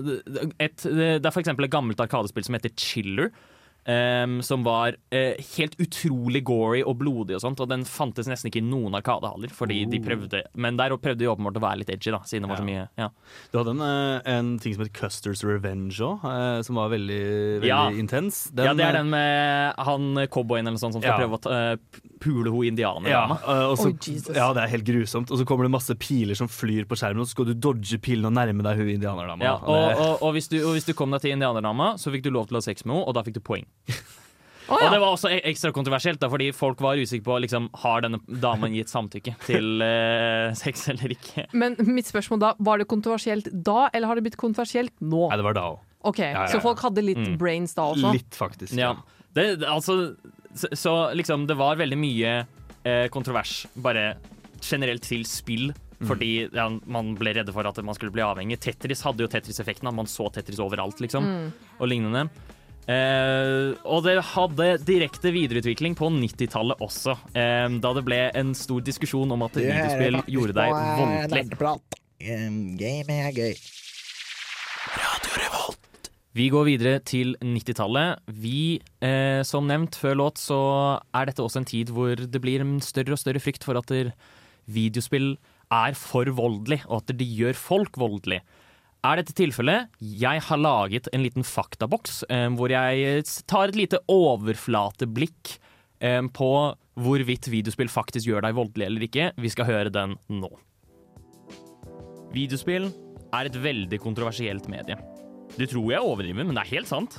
et, det er eksempel et gammelt arkadespill som heter Chiller. Em, som var uh, helt utrolig gory og blodig, og sånt Og den fantes nesten ikke i noen arkadehaller. Fordi de prøvde Men der prøvde de åpenbart å være litt edgy, da siden det var så mye ja. Du hadde en, eh, en ting som het Custers Revenge òg, som var veldig, veldig Ja. intens. ja, det eh, er den med han cowboyen eller noe sånt som skal Ja. prøve å ta, eh, pule hun Ja, indianerdama. eh, og så- ja, det er helt grusomt. Og så kommer det masse piler som flyr på skjermen, og så skal du dodge pilene og nærme deg hun indianerdama. Ja, Og og, og, og, hvis du, og hvis du kom deg til indianerdama, så fikk du lov til å ha sex med henne, og da fikk du poeng. Å, Og det var også ekstra kontroversielt, da, fordi folk var usikre på liksom, har denne damen gitt samtykke til [laughs] eh, sex eller ikke. Men mitt spørsmål da, var det kontroversielt da, eller har det blitt kontroversielt nå? Nei, det var da òg. Ok, ja, ja. Så folk hadde litt Mm. brains da også? Litt, faktisk. Ja. Det, det- altså, så, så liksom, det var veldig mye eh, kontrovers bare generelt til spill. Fordi ja, man ble redde for at man skulle bli avhengig. Tetris hadde jo Tetris-effekten. at Man så Tetris overalt, liksom. Mm. Og lignende. Eh, og det hadde direkte videreutvikling på 90-tallet også. eh, da det ble en stor diskusjon om at videospill gjorde deg voldelig. Game er gøy. Vi går videre til 90-tallet. Vi, eh, som nevnt før låt, så er dette også en tid hvor det blir en større og større frykt for at videospill er for voldelig, og at de gjør folk voldelig. Er dette tilfellet? Jeg har laget en liten faktaboks eh, hvor jeg tar et lite overflateblikk eh, på hvorvidt videospill faktisk gjør deg voldelig eller ikke. Vi skal høre den nå. Videospill er et veldig kontroversielt medie. Du tror jeg overdriver, men det er helt sant.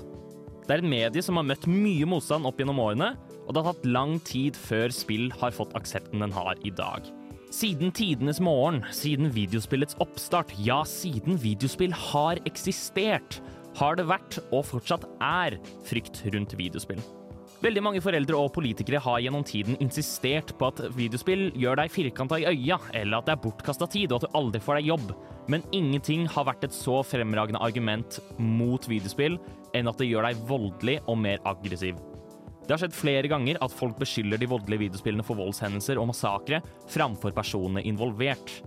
Det er et medie som har møtt mye motstand opp gjennom årene, og det har tatt lang tid før spill har fått aksepten den har i dag. Siden tidenes morgen, siden videospillets oppstart, ja, siden videospill har eksistert, har det vært, og fortsatt er, frykt rundt videospill. Veldig mange foreldre og politikere har gjennom tiden insistert på at videospill gjør deg firkanta i øya, eller at det er bortkasta tid og at du aldri får deg jobb. Men ingenting har vært et så fremragende argument mot videospill enn at det gjør deg voldelig og mer aggressiv. Det har skjedd flere ganger at folk beskylder de voldelige videospillene for voldshendelser og massakre framfor personene involvert.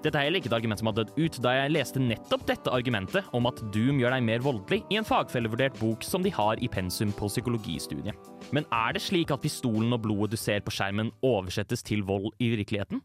Dette er heller ikke et argument som har dødd ut, da jeg leste nettopp dette argumentet om at Doom gjør deg mer voldelig i en fagfellevurdert bok som de har i pensum på psykologistudiet. Men er det slik at pistolen og blodet du ser på skjermen oversettes til vold i virkeligheten?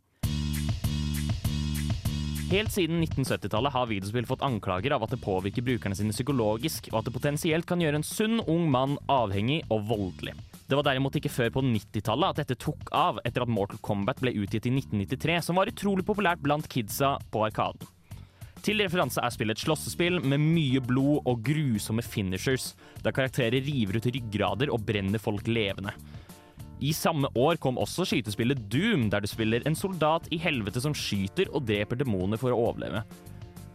Helt siden 1970-tallet har videospill fått anklager av at det påvirker brukerne sine psykologisk, og at det potensielt kan gjøre en sunn ung mann avhengig og voldelig. Det var derimot ikke før på 90-tallet at dette tok av, etter at Mortal Kombat ble utgitt i 1993, som var utrolig populært blant kidsa på Arkaden. Til referanse er spillet et slåssespill med mye blod og grusomme finishers, der karakterer river ut ryggrader og brenner folk levende. I samme år kom også skytespillet Doom, der du spiller en soldat i helvete som skyter og dreper demoner for å overleve.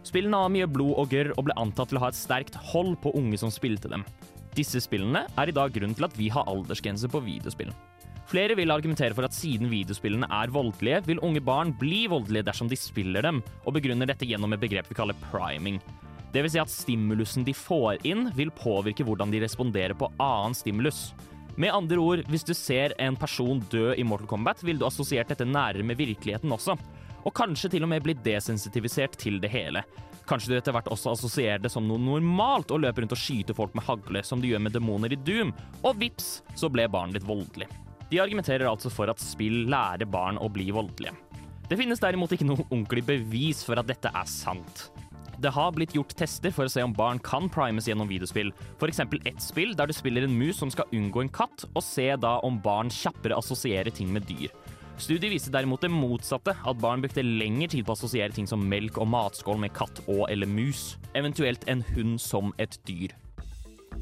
Spillene har mye blod og gørr og ble antatt til å ha et sterkt hold på unge som spilte dem. Disse spillene er i dag grunnen til at vi har aldersgrense på videospill. Flere vil argumentere for at siden videospillene er voldelige, vil unge barn bli voldelige dersom de spiller dem, og begrunner dette gjennom et begrep vi kaller priming. Det vil si at stimulusen de får inn, vil påvirke hvordan de responderer på annen stimulus. Med andre ord, hvis du ser en person dø i Mortal Kombat, vil du assosiert dette nærere med virkeligheten også. Og kanskje til og med bli desensitivisert til det hele. Kanskje du etter hvert også assosierer det som noe normalt å løpe rundt og skyte folk med hagle, som du gjør med demoner i Doom, og vips, så ble barnet ditt voldelig. De argumenterer altså for at spill lærer barn å bli voldelige. Det finnes derimot ikke noe ordentlig bevis for at dette er sant. Det har blitt gjort tester for å se om barn kan primes gjennom videospill. F.eks. ett spill der du spiller en mus som skal unngå en katt, og se da om barn kjappere assosierer ting med dyr. Studiet viste derimot det motsatte, at barn brukte lengre tid på å assosiere ting som melk og matskål med katt og eller mus, eventuelt en hund som et dyr.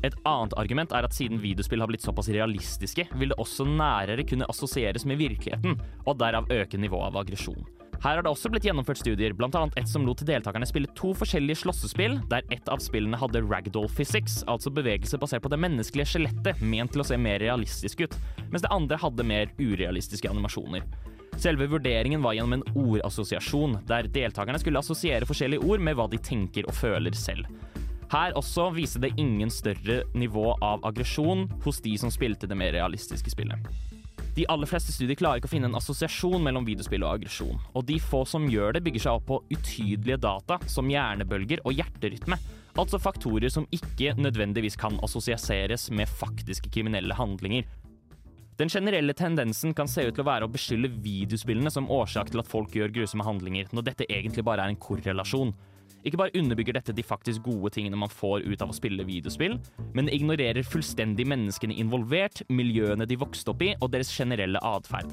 Et annet argument er at siden videospill har blitt såpass realistiske, vil det også nærere kunne assosieres med virkeligheten, og derav øke nivået av aggresjon. Her har det også blitt gjennomført studier, bl.a. et som lot deltakerne spille to forskjellige slåssespill, der ett av spillene hadde ragdoll physics, altså bevegelse basert på det menneskelige skjelettet, ment til å se mer realistisk ut, mens det andre hadde mer urealistiske animasjoner. Selve vurderingen var gjennom en ordassosiasjon, der deltakerne skulle assosiere forskjellige ord med hva de tenker og føler selv. Her også viste det ingen større nivå av aggresjon hos de som spilte det mer realistiske spillet. De aller fleste studier klarer ikke å finne en assosiasjon mellom videospill og aggresjon, og de få som gjør det, bygger seg opp på utydelige data som hjernebølger og hjerterytme, altså faktorer som ikke nødvendigvis kan assosieres med faktiske kriminelle handlinger. Den generelle tendensen kan se ut til å være å beskylde videospillene som årsak til at folk gjør grusomme handlinger, når dette egentlig bare er en korrelasjon. Ikke bare underbygger dette de faktisk gode tingene man får ut av å spille videospill, men ignorerer fullstendig menneskene involvert, miljøene de vokste opp i, og deres generelle atferd.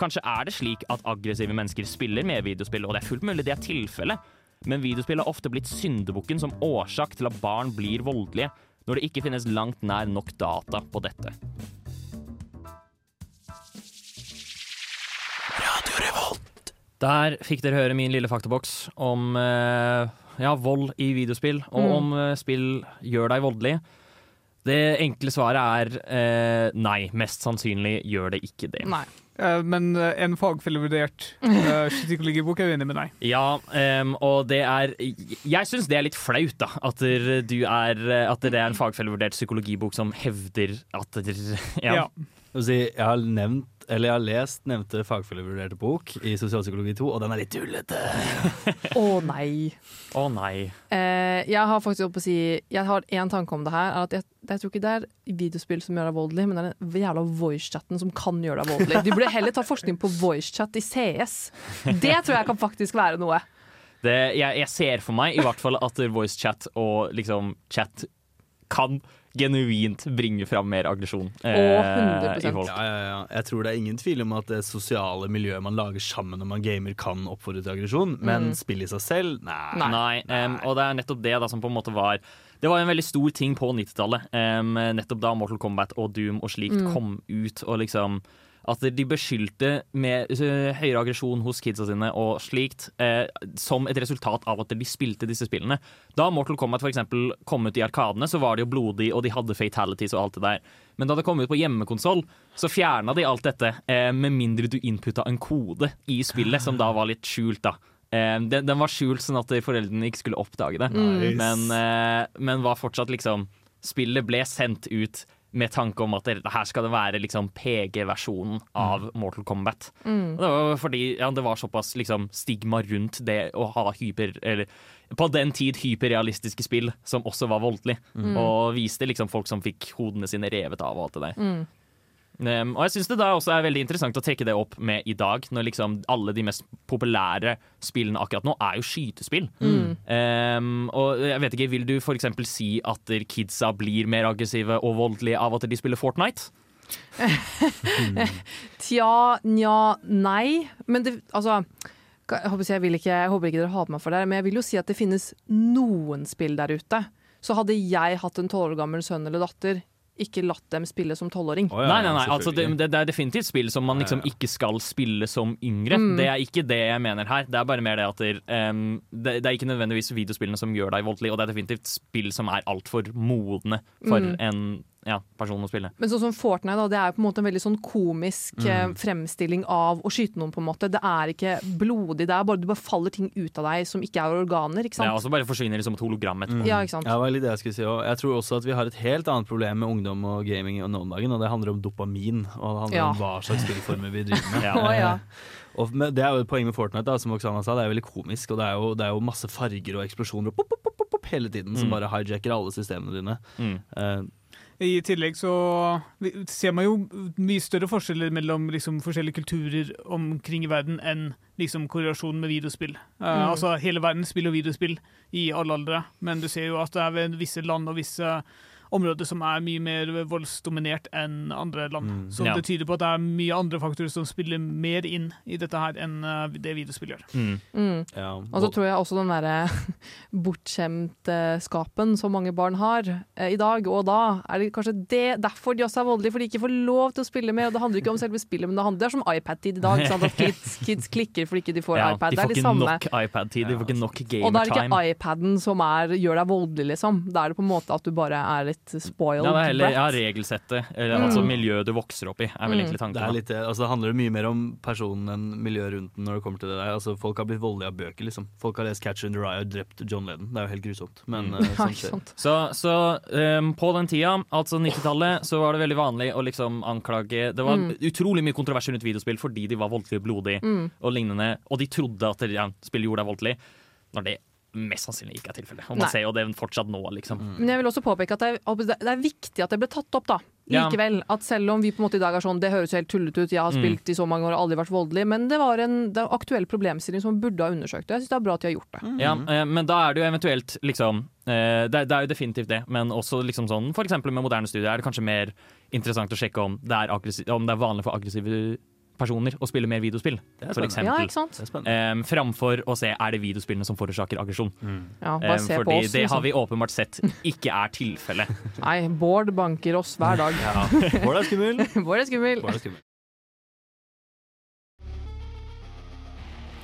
Kanskje er det slik at aggressive mennesker spiller med videospill, og det er fullt mulig det er tilfellet, men videospill har ofte blitt syndebukken som årsak til at barn blir voldelige, når det ikke finnes langt nær nok data på dette. Der fikk dere høre min lille faktaboks om eh, ja, vold i videospill, og Mm. om eh, spill gjør deg voldelig. Det enkle svaret er eh, nei. Mest sannsynlig gjør det ikke det. Nei. Eh, men en fagfellevurdert uh, [laughs] psykologibok er uenig med deg. Ja, um, og det er Jeg syns det er litt flaut, da. At, der du er, at det er en fagfellevurdert psykologibok som hevder at der, [laughs] ja. Ja. Jeg har nevnt, eller jeg har lest nevnte fagfellevurderte bok i Sosialpsykologi 2, og den er litt tullete. Å nei. Å nei. Eh, jeg har faktisk opp å si Jeg har én tanke om det her. Er at jeg, jeg tror ikke det er videospill som gjør deg voldelig, men det er den jævla voicechatten som kan gjøre deg voldelig. De burde heller ta forskning på voicechat i CS. Det tror jeg kan faktisk være noe. Det, jeg, jeg ser for meg i hvert fall at voicechat og liksom chat kan genuint bringer fram mer aggresjon eh, 100%. i folk. Ja, ja, ja. Jeg tror det er ingen tvil om at det sosiale miljøet man lager sammen når man gamer, kan oppfordre til aggresjon, men spill i seg selv, nei. Nei. Nei, Um, og det er nettopp det da som på en måte var Det var en veldig stor ting på 90-tallet. um, nettopp da Mortal Kombat og Doom og slikt kom ut, og liksom at de beskyldte med eh, høyere aggresjon hos kidsa sine og slikt, eh, som et resultat av at de spilte disse spillene. Da Mortal Kombat eksempel kom ut i arkadene, så var det jo blodig, og de hadde fatalities og alt det der. Men da det kom ut på hjemmekonsoll, så fjerna de alt dette, eh, med mindre du inputta en kode i spillet, som da var litt skjult, da. Eh, den, den var skjult sånn at foreldrene ikke skulle oppdage det, Nice. men, eh, men var fortsatt liksom Spillet ble sendt ut med tanke om at det, her skal det være liksom PG-versjonen av Mortal Kombat. Mm. det var fordi ja, det var såpass liksom, stigma rundt det å ha hyper... Eller på den tid hyperrealistiske spill som også var voldelig. Og viste liksom folk som fikk hodene sine revet av og alt det der. Um, og jeg syns det da også er veldig interessant å trekke det opp med i dag, når liksom alle de mest populære spillene akkurat nå er jo skytespill. Um, og jeg vet ikke, Vil du f.eks. si at kidsa blir mer aggressive og voldelige av at de spiller Fortnite? [laughs] Tja, nja, nei. Men det, altså jeg håper, jeg, vil ikke, jeg håper ikke dere hater meg for det, men jeg vil jo si at det finnes noen spill der ute. Så hadde jeg hatt en tolv år gammel sønn eller datter, ikke latt dem spille som tolvåring. Oh, ja, nei, nei, nei. Altså, det, det, er definitivt spill som man liksom ikke skal spille som yngre. Mm. Det er ikke det jeg mener her. Det er bare mer det at det, um, det, det er ikke nødvendigvis videospillene som gjør deg voldelig, og det er definitivt spill som er altfor modne for Mm. en ja, personen å spille. Men sånn som Fortnite, da, det er jo på en måte en veldig sånn komisk mm. fremstilling av å skyte noen, på en måte. Det er ikke blodig, det er bare, du bare faller ting ut av deg som ikke er organer, ikke sant. Ja, og så bare forsvinner det som et hologram etterpå. Ja, ikke sant? Ja, det var litt det jeg skulle si òg. Jeg tror også at vi har et helt annet problem med ungdom og gaming nå om dagen, og det handler om dopamin. Og det handler Ja. om hva slags spillformer vi driver [laughs] med. Ja. Ja. [laughs] Og med, det er jo et poeng med Fortnite, da, som Oksana sa. Det er veldig komisk, og det er jo, det er jo masse farger og eksplosjoner og pop, pop, pop, hele tiden som Mm. bare hijacker alle systemene dine. Mm. Eh, I tillegg så ser man jo mye større forskjeller mellom liksom, forskjellige kulturer omkring i verden enn liksom, korrelasjonen med videospill. Eh, Mm. Altså Hele verden spiller videospill i alle aldre, men du ser jo at det er ved visse land og visse områder som er mye mer voldsdominert enn andre land. Mm. Så Ja. det tyder på at det er mye andre faktorer som spiller mer inn i dette her enn eh, det videospill gjør. Mm. Mm. ja. Og så tror jeg også den derre [laughs] bortskjemtskapen som mange barn har eh, i dag og da, er det kanskje det derfor de også er voldelige, for de ikke får lov til å spille med. Og det handler ikke om selve spillet, men det handler det er som iPad-tid i dag. At kids, [laughs] kids klikker fordi ikke de får Ja, iPad. de Det er får det ikke samme. nok iPad-tid, de får ikke nok Og da er det ikke iPaden som er, gjør deg voldelig, liksom. Da er det på en måte at du bare er litt spoiled Ja, det er heller ja, regelsettet, eller altså miljøet du vokser opp i, er vel Mm. egentlig Det, tanken. er litt, det. altså, det handler mye mer om personen enn miljøet rundt den når det kommer til det der. Altså, folk har blitt voldelige av bøker, liksom. Folk har lest 'Catcher in the Rye' og drept John Lennon. Det er jo helt grusomt. Men Mm. [laughs] Ja, sånn skjer. sant. Så, så um, på den tida, altså 90-tallet, så var det veldig vanlig å liksom anklage Det var Mm. utrolig mye kontroverser rundt videospill fordi de var voldelige og blodige Mm. og lignende, og de trodde at ja, spillet gjorde deg voldelig, når det mest sannsynlig ikke er tilfellet. Og man Nei. ser jo det fortsatt nå, liksom. Men jeg vil også påpeke at det er, det er viktig at det ble tatt opp, da. Ja. Likevel. At selv om vi på en måte i dag er sånn Det høres helt tullete ut, jeg har Mm. spilt i så mange år og aldri vært voldelig, men det var en det er aktuell problemstilling som man burde ha undersøkt. Jeg syns det er bra at de har gjort det. Ja, eh, men da er det jo eventuelt liksom eh, det, er- det er jo definitivt det, men også liksom sånn eksempel med moderne studier er det kanskje mer interessant å sjekke om det er, om det er vanlig for aggressive personer å spille mer videospill, Det er for eksempel. Ja, ikke sant? Det er spennende. Eh, framfor å se er det videospillene som forårsaker aggresjon. Ja, Eh, bare se på fordi oss. det har Liksom. vi åpenbart sett ikke er tilfellet. [laughs] Nei, Bård banker oss hver dag. Ja. [laughs] Bård er skummel. [laughs] Bård er skummel. Bård er skummel.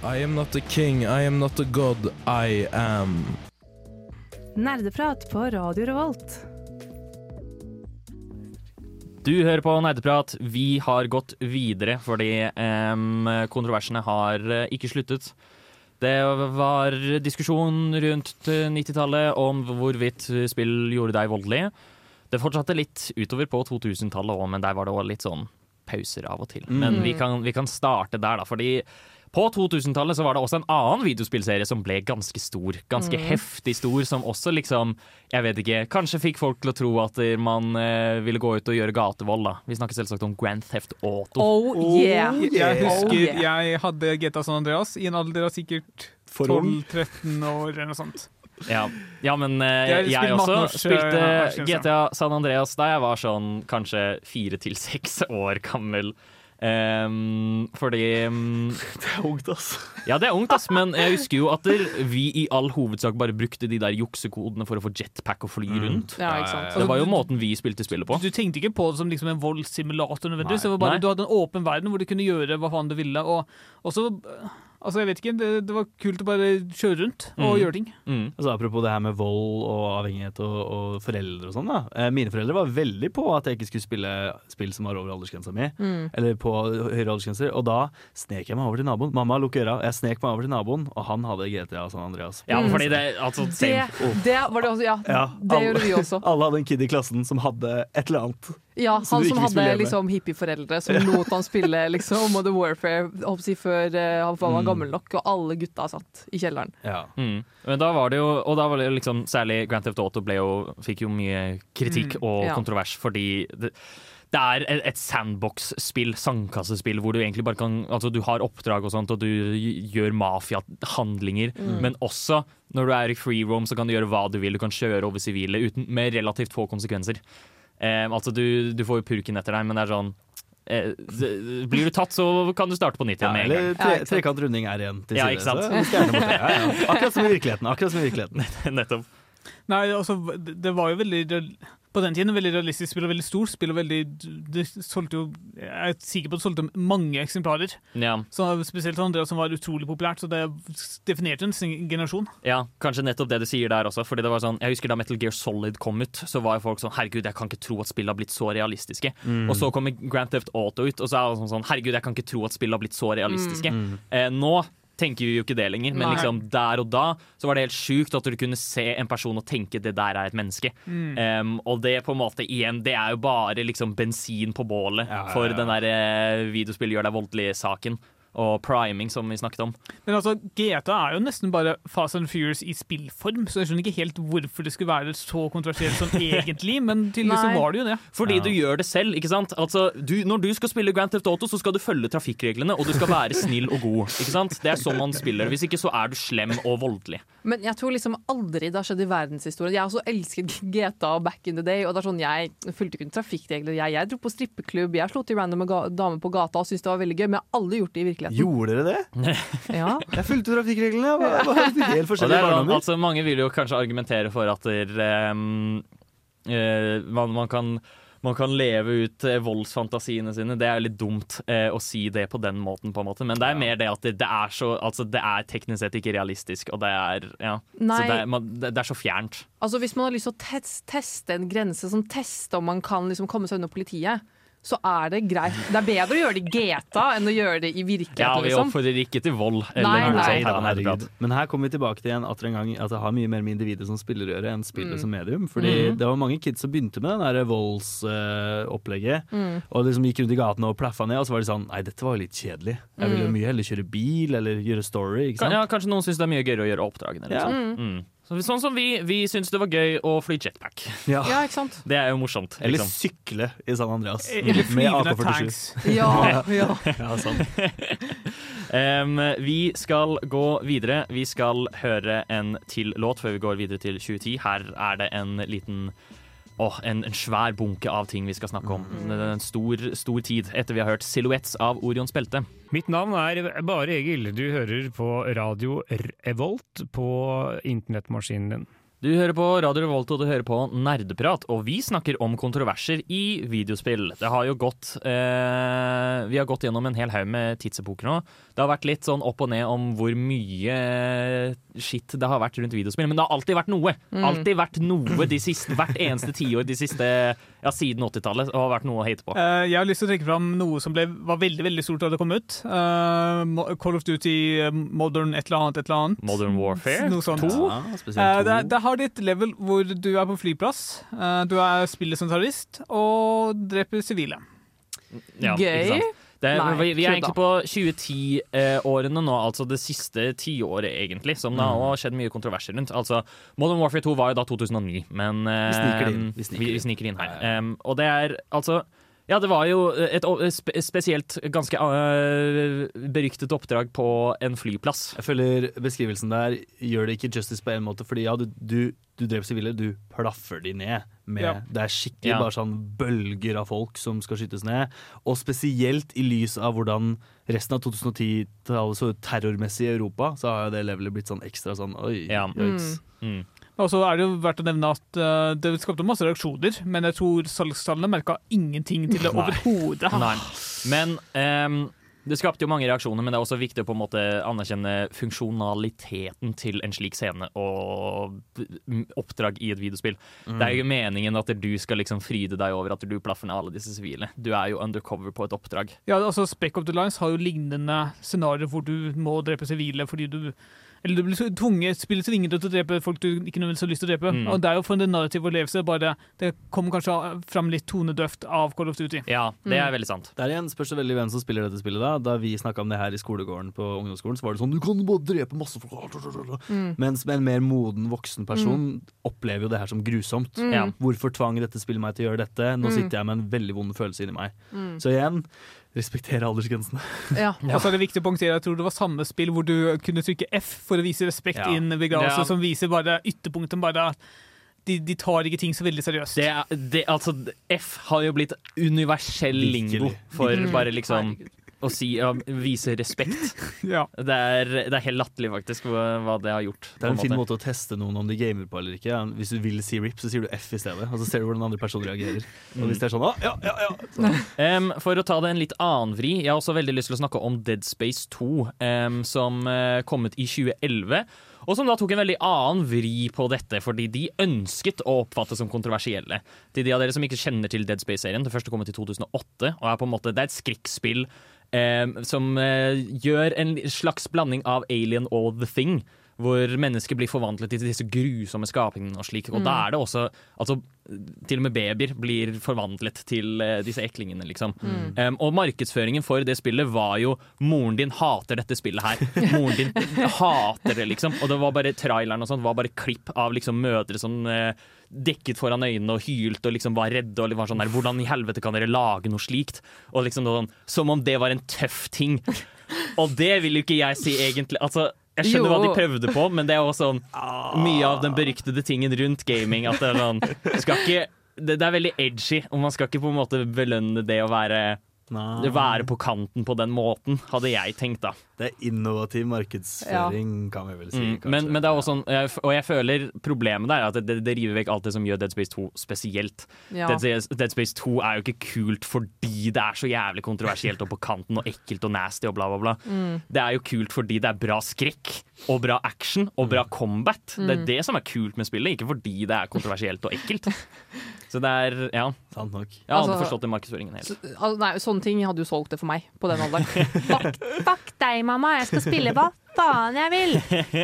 I am not a king, I am not a god, I am. Nerdeprat på Radio Revolt. Du hører på Nerdeprat. Vi har gått videre fordi um, kontroversene har eh, ikke sluttet. Det var diskusjon rundt eh, 90-tallet om hvorvidt spill gjorde deg voldelig. Det fortsatte litt utover på 2000-tallet òg, men der var det òg litt sånn pauser av og til. Men vi kan, vi kan starte der, da. Fordi på 2000-tallet så var det også en annen videospillserie som ble ganske stor. Ganske heftig stor, som også liksom Jeg vet ikke. Kanskje fikk folk til å tro at man eh, ville gå ut og gjøre gatevold, da. Vi snakker selvsagt om Grand Theft Auto. Oh yeah! Jeg husker Oh, yeah. jeg hadde GTA San Andreas i en alder av sikkert 12-13 år eller noe sånt. Ja, ja men eh, Jeg jeg, også norsk, spilte eh. GTA San Andreas da jeg var sånn kanskje fire til seks år gammel. Ehm, fordi um, [laughs] Det er ungt, ass. Ja, det er ungt, ass, men jeg husker jo at der, vi i all hovedsak bare brukte de der juksekodene for å få jetpack og fly rundt. Ja, ikke sant. Det var jo måten vi spilte spillet på. Du tenkte ikke på det som liksom en voldssimulator nødvendigvis. Det var bare, Nei. du hadde en åpen verden hvor du kunne gjøre hva faen du ville. Og også, altså jeg vet ikke, det, det var kult å bare kjøre rundt og Mm. gjøre ting. Mm. Altså, apropos det her med vold og avhengighet og, og foreldre og sånn. da eh, Mine foreldre var veldig på at jeg ikke skulle spille spill som var over aldersgrensa mi. Mm. Eller på høyere aldersgrenser. Og da snek jeg meg over til naboen. Mamma lukk øra. Jeg snek meg over til naboen, og han hadde GTA San Andreas. Ja, fordi det altså, Det, same. det var det også, ja. Ja, det alle- gjorde vi også. [laughs] Alle hadde en kid i klassen som hadde et eller annet. Ja, Han som hadde liksom hippieforeldre som lot han spille liksom Modern Warfare håper før uh, han var Mm. Gammel nok, og alle gutta satt i kjelleren. Ja. Mm. Men da var det jo, og da var det liksom særlig Grand Theft Auto ble jo, fikk jo mye kritikk Mm, og ja. kontrovers fordi det, det er et- sandbox-spill, sandkassespill, hvor du egentlig bare kan Altså du har oppdrag og sånt, og du gjør mafiahandlinger, men også når du er i free roam, så kan du gjøre hva du vil. Du kan kjøre over sivile uten, med relativt få konsekvenser. Eh, altså du, du får jo purken etter deg, men det er sånn Blir du tatt, så kan du starte på nytt Ja, igjen med en gang. eller Ja, tre, trekant runding er igjen til Ja, side. ikke sant? så stjerne mot det. Ja, ja. Akkurat som i virkeligheten. Akkurat som i virkeligheten. [laughs] Nettopp. Nei, altså, det det var jo veldig det, på den tiden veldig realistisk spill og veldig stort spill. og veldig, det solgte jo, Jeg er sikker på at det solgte mange eksemplarer. Ja. Så Spesielt Andreas som var utrolig populært, så det definerte en sin generasjon. Ja, kanskje nettopp det du sier der også. Fordi det var sånn, jeg husker Da Metal Gear Solid kom ut, så var jo folk sånn Herregud, jeg kan ikke tro at spillet har blitt så realistiske. Og så kommer Grand Theft Auto ut, og så er det sånn, sånn Herregud, jeg kan ikke tro at spillet har blitt så realistiske. Eh, nå tenker vi jo ikke det lenger, men liksom der og da så var det helt sjukt at du kunne se en person og tenke det der er et menneske. Um, og det på en måte igjen, det er jo bare liksom bensin på bålet Ja, ja, for den der eh, videospill gjør deg voldelig-saken. Og priming, som vi snakket om. Men altså, GTA er jo nesten bare Fast and Furious i spillform, så jeg skjønner ikke helt hvorfor det skulle være så kontroversielt som [laughs] egentlig, men tydeligvis så var det jo det. Fordi du gjør det selv. ikke sant? Altså, du, når du skal spille Grand Theft Auto, så skal du følge trafikkreglene, og du skal være snill og god. ikke sant? Det er sånn man spiller. Hvis ikke så er du slem og voldelig. Men jeg tror liksom aldri det har skjedd i verdenshistorien. Jeg har også elsket [laughs] GTA back in the day. Og det er sånn, Jeg fulgte ikke trafikkregler. Jeg, jeg dro på strippeklubb, jeg slo til random damer på gata og syntes det var veldig gøy, men jeg har aldri gjort det i virkeligheten. Gjorde dere det? [laughs] Ja. Jeg fulgte trafikkreglene. Jeg var, jeg var helt forskjellige er, sånn, barndommer. altså, mange vil jo kanskje argumentere for at der, um, uh, man, man, kan, man kan leve ut eh, voldsfantasiene sine. Det er litt dumt eh, å si det på den måten, på en måte. men det er mer det at det, det er så Altså, det er teknisk sett ikke realistisk, og det er Ja. Nei. Så det er, man, det, det er så fjernt. Altså Hvis man har lyst til å tes teste en grense, som teste om man kan liksom komme seg unna politiet, så er det greit. Det er bedre å gjøre det i GTA enn å gjøre det i virkeligheten. Ja, vi liksom. oppfordrer ikke til vold. Nei, nei. herregud. Men her kommer vi tilbake til igjen atter en gang at det har mye mer med individet som spiller å gjøre enn spillet Mm. som medium. Fordi det var mange kids som begynte med det voldsopplegget. voldsopplegget. Mm. og liksom gikk rundt i gatene og plaffa ned, og så var de sånn Nei, dette var jo litt kjedelig. Jeg ville jo Mm. mye heller kjøre bil eller gjøre story. Ikke Kan, sant? ja, kanskje noen syns det er mye gøyere å gjøre oppdragene. Ja. Liksom. Mm. Så, sånn som vi, vi syns det var gøy å fly jetpack. Ja. Ja, ikke sant? Det er jo morsomt. Eller Liksom. sykle i San Andreas. Eller Med flyvende AK-47. tanks. Ja, [laughs] ja. Ja, sant. [laughs] um, vi skal gå videre. Vi skal høre en til låt før vi går videre til 2010. Her er det en liten Oh, en, en svær bunke av ting vi skal snakke om. Er En stor, stor tid etter vi har hørt Silhouettes av Orions belte. Mitt navn er Bare Egil. Du hører på radio Revolt på internettmaskinen din. Du hører på Radio Revolt og du hører på Nerdeprat, og vi snakker om kontroverser i videospill. Det har jo gått eh, Vi har gått gjennom en hel haug med tidsepoker nå. Det har vært litt sånn opp og ned om hvor mye skitt det har vært rundt videospill, men det har alltid vært noe. Alltid vært noe de siste, hvert eneste tiår de siste Ja, siden 80-tallet har vært noe å hate på. Eh, jeg har lyst til å trekke fram noe som ble, var veldig veldig stort da det kom ut. Uh, Call of Duty eh, Modern et eller annet et eller annet. Modern Warfare 2. Ja, spesielt det, to. det har de ditt level hvor du er på flyplass, eh, du er spiller som terrorist og dreper sivile. Ja, Gøy. Det, er- Nei, vi, vi er egentlig på 2010-årene nå, altså det siste tiåret, egentlig, som det har skjedd mye kontroverser rundt. Altså, Modern Warfare 2 var jo da 2009, men eh, Vi sniker det inn, vi Vi, sniker vi, vi sniker inn her. Um, og det er altså ja, det var jo et spesielt ganske øh, beryktet oppdrag på en flyplass. Jeg føler beskrivelsen der gjør det ikke justice på en måte, fordi ja, du, du, du dreper sivile, du plaffer de ned. Med, Ja. Det er skikkelig Ja. bare sånn bølger av folk som skal skytes ned. Og spesielt i lys av hvordan resten av 2010-tallet så terrormessig i Europa, så har jo det levelet blitt sånn ekstra sånn oi, Ja. yikes. Mm. Og så er det jo verdt å nevne at uh, det skapte masse reaksjoner, men jeg tror salgstallene merka ingenting til det overhodet. Men um, det skapte jo mange reaksjoner, men det er også viktig å på en måte anerkjenne funksjonaliteten til en slik scene og mm, oppdrag i et videospill. Det er jo meningen at du skal liksom fryde deg over at du plaffer ned alle disse sivile. Du er jo undercover på et oppdrag. Ja, altså Spec of the Lines har jo lignende scenarioer hvor du må drepe sivile fordi du eller du blir tvunget spillet tvinger deg til å drepe folk du ikke nødvendigvis har lyst til å drepe. Mm. Og Det er jo for en narrativ opplevelse, bare det kommer kanskje fram litt tonedøft av Call of Duty. Ja, det er veldig sant. Der igjen spørs det veldig hvem som spiller dette spillet. Da Da vi snakka om det her i skolegården på ungdomsskolen, så var det sånn Du kan bare drepe masse folk. Mens en mer moden voksen person opplever jo det her som grusomt. Ja. Hvorfor tvang dette spillet meg til å gjøre dette? Nå sitter jeg med en veldig vond følelse inni meg. Så igjen, respektere aldersgrensene. [laughs] Ja. Og så er det viktig å punktere, jeg tror det var samme spill hvor du kunne trykke F for å vise respekt Ja. i en begravelse, Ja. som viser bare ytterpunktet. bare de, de tar ikke ting så veldig seriøst. Det, er- det, altså, F har jo blitt universell lingo for Mm. bare liksom Herregud. Å si, å vise respekt. [laughs] Ja. Det er, det er helt latterlig, faktisk, hva, hva det har gjort. Det er en fin måte å teste noen om de gamer på eller ikke. Hvis du vil si rip, så sier du F i stedet. Og så ser du hvordan andre personer reagerer. Og hvis det er sånn, å, ja, ja, ja. Så, [laughs] Em, for å ta det en litt annen vri, jeg har også veldig lyst til å snakke om Dead Space 2, um, som uh, kom ut i 2011. Og som da tok en veldig annen vri på dette, fordi de ønsket å oppfattes som kontroversielle. Til de av dere som ikke kjenner til Dead Space-serien, det første kom ut i 2008, og er på en måte, det er et skrekkspill som eh, gjør en slags blanding av Alien og The Thing. Hvor mennesker blir forvandlet til disse grusomme skapningene og slik. Og da er det også altså, Til og med babyer blir forvandlet til uh, disse eklingene, liksom. Um, og markedsføringen for det spillet var jo 'moren din hater dette spillet her'. Moren din [laughs] hater det, liksom. Og det var bare traileren og sånt var bare klipp av liksom mødre som uh, dekket foran øynene og hylte og liksom var redde. Og var sånn der, 'Hvordan i helvete kan dere lage noe slikt?' Og liksom sånn, Som om det var en tøff ting. Og det vil jo ikke jeg si egentlig. Altså, jeg skjønner hva de prøvde på, men det er også sånn [laughs] mye av den beryktede tingen rundt gaming. At det er sånn skal ikke, det, det er veldig edgy, og man skal ikke på en måte belønne det å være, nei. være på kanten på den måten, hadde jeg tenkt, da. Det er innovativ markedsføring, kan vi vel si. Mm, men, men det er også sånn, og jeg føler problemet der er at det, det river vekk alt det som gjør Dead Space 2 spesielt. Ja. Dead, Space- Dead Space 2 er jo ikke kult fordi det er så jævlig kontroversielt og på kanten og ekkelt og nasty og bla, bla, bla. Mm. Det er jo kult fordi det er bra skrekk og bra action og bra combat. Det Mm. er det som er kult med spillet, ikke fordi det er kontroversielt og ekkelt. [laughs] Så det er Ja, Sant nok. jeg hadde Altså- forstått den markedsføringen helt. Så- altså, Nei, sånne ting hadde jo solgt det for meg på den [laughs] alderen. [laughs] Fuck, fuck deg, mamma, jeg skal spille hva faen jeg vil!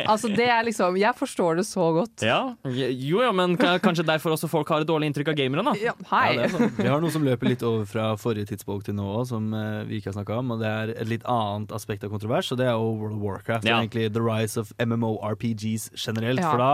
Altså, det er liksom Jeg forstår det så godt. Ja, jo ja, men ka- kanskje derfor også folk har et dårlig inntrykk av gamere, da. Ja, hei. Ja, det er sånn. Vi har noe som løper litt over fra forrige tidspunkt til nå òg, som eh, vi ikke har snakka om. Og det er et litt annet aspekt av kontrovers, og det er jo World of Warcraft. Ja. Og egentlig The Rise of MMORPGs generelt. Ja. For da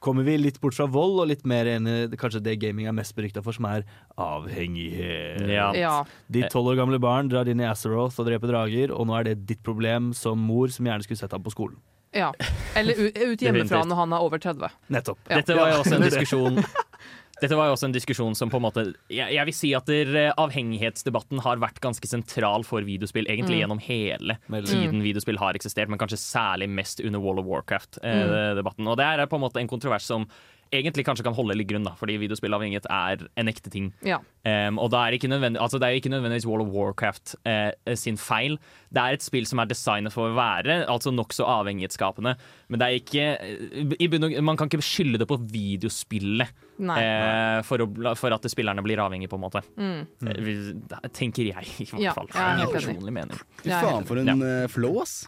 kommer vi litt bort fra vold, og litt mer inn i det- kanskje det gaming er mest berykta for, som er avhengighet. Ja. Ja. De tolv år gamle barn drar inn i Azeroth og dreper drager, og nå er det ditt problem som mor som gjerne skulle sett ham på skolen. ja. Eller ut, hjemmefra når han er over 30. Nettopp. Ja. Dette var jo også en diskusjon [laughs] Dette var jo også en diskusjon som på en måte Jeg, jeg vil si at der, eh, avhengighetsdebatten har vært ganske sentral for videospill, egentlig gjennom hele Veldig. tiden videospill har eksistert, men kanskje særlig mest under Wall of Warcraft-debatten. Og det er på en måte en kontrovers som egentlig kanskje kan holde litt grunn, da, fordi videospillavhengighet er en ekte ting. Ja. Um, og det er ikke altså det er ikke nødvendigvis Wall of Warcraft eh, sin feil. Det er et spill som er designet for å være altså nokså avhengighetsskapende. Men det er ikke eh, i og, Man kan ikke skylde det på videospillet Nei. eh, for, å, for at spillerne blir avhengige, på en måte. Mm. Eh, det tenker jeg, i hvert Ja, fall. jeg er personlig mening. Fy er faen for en ja. flow, ass.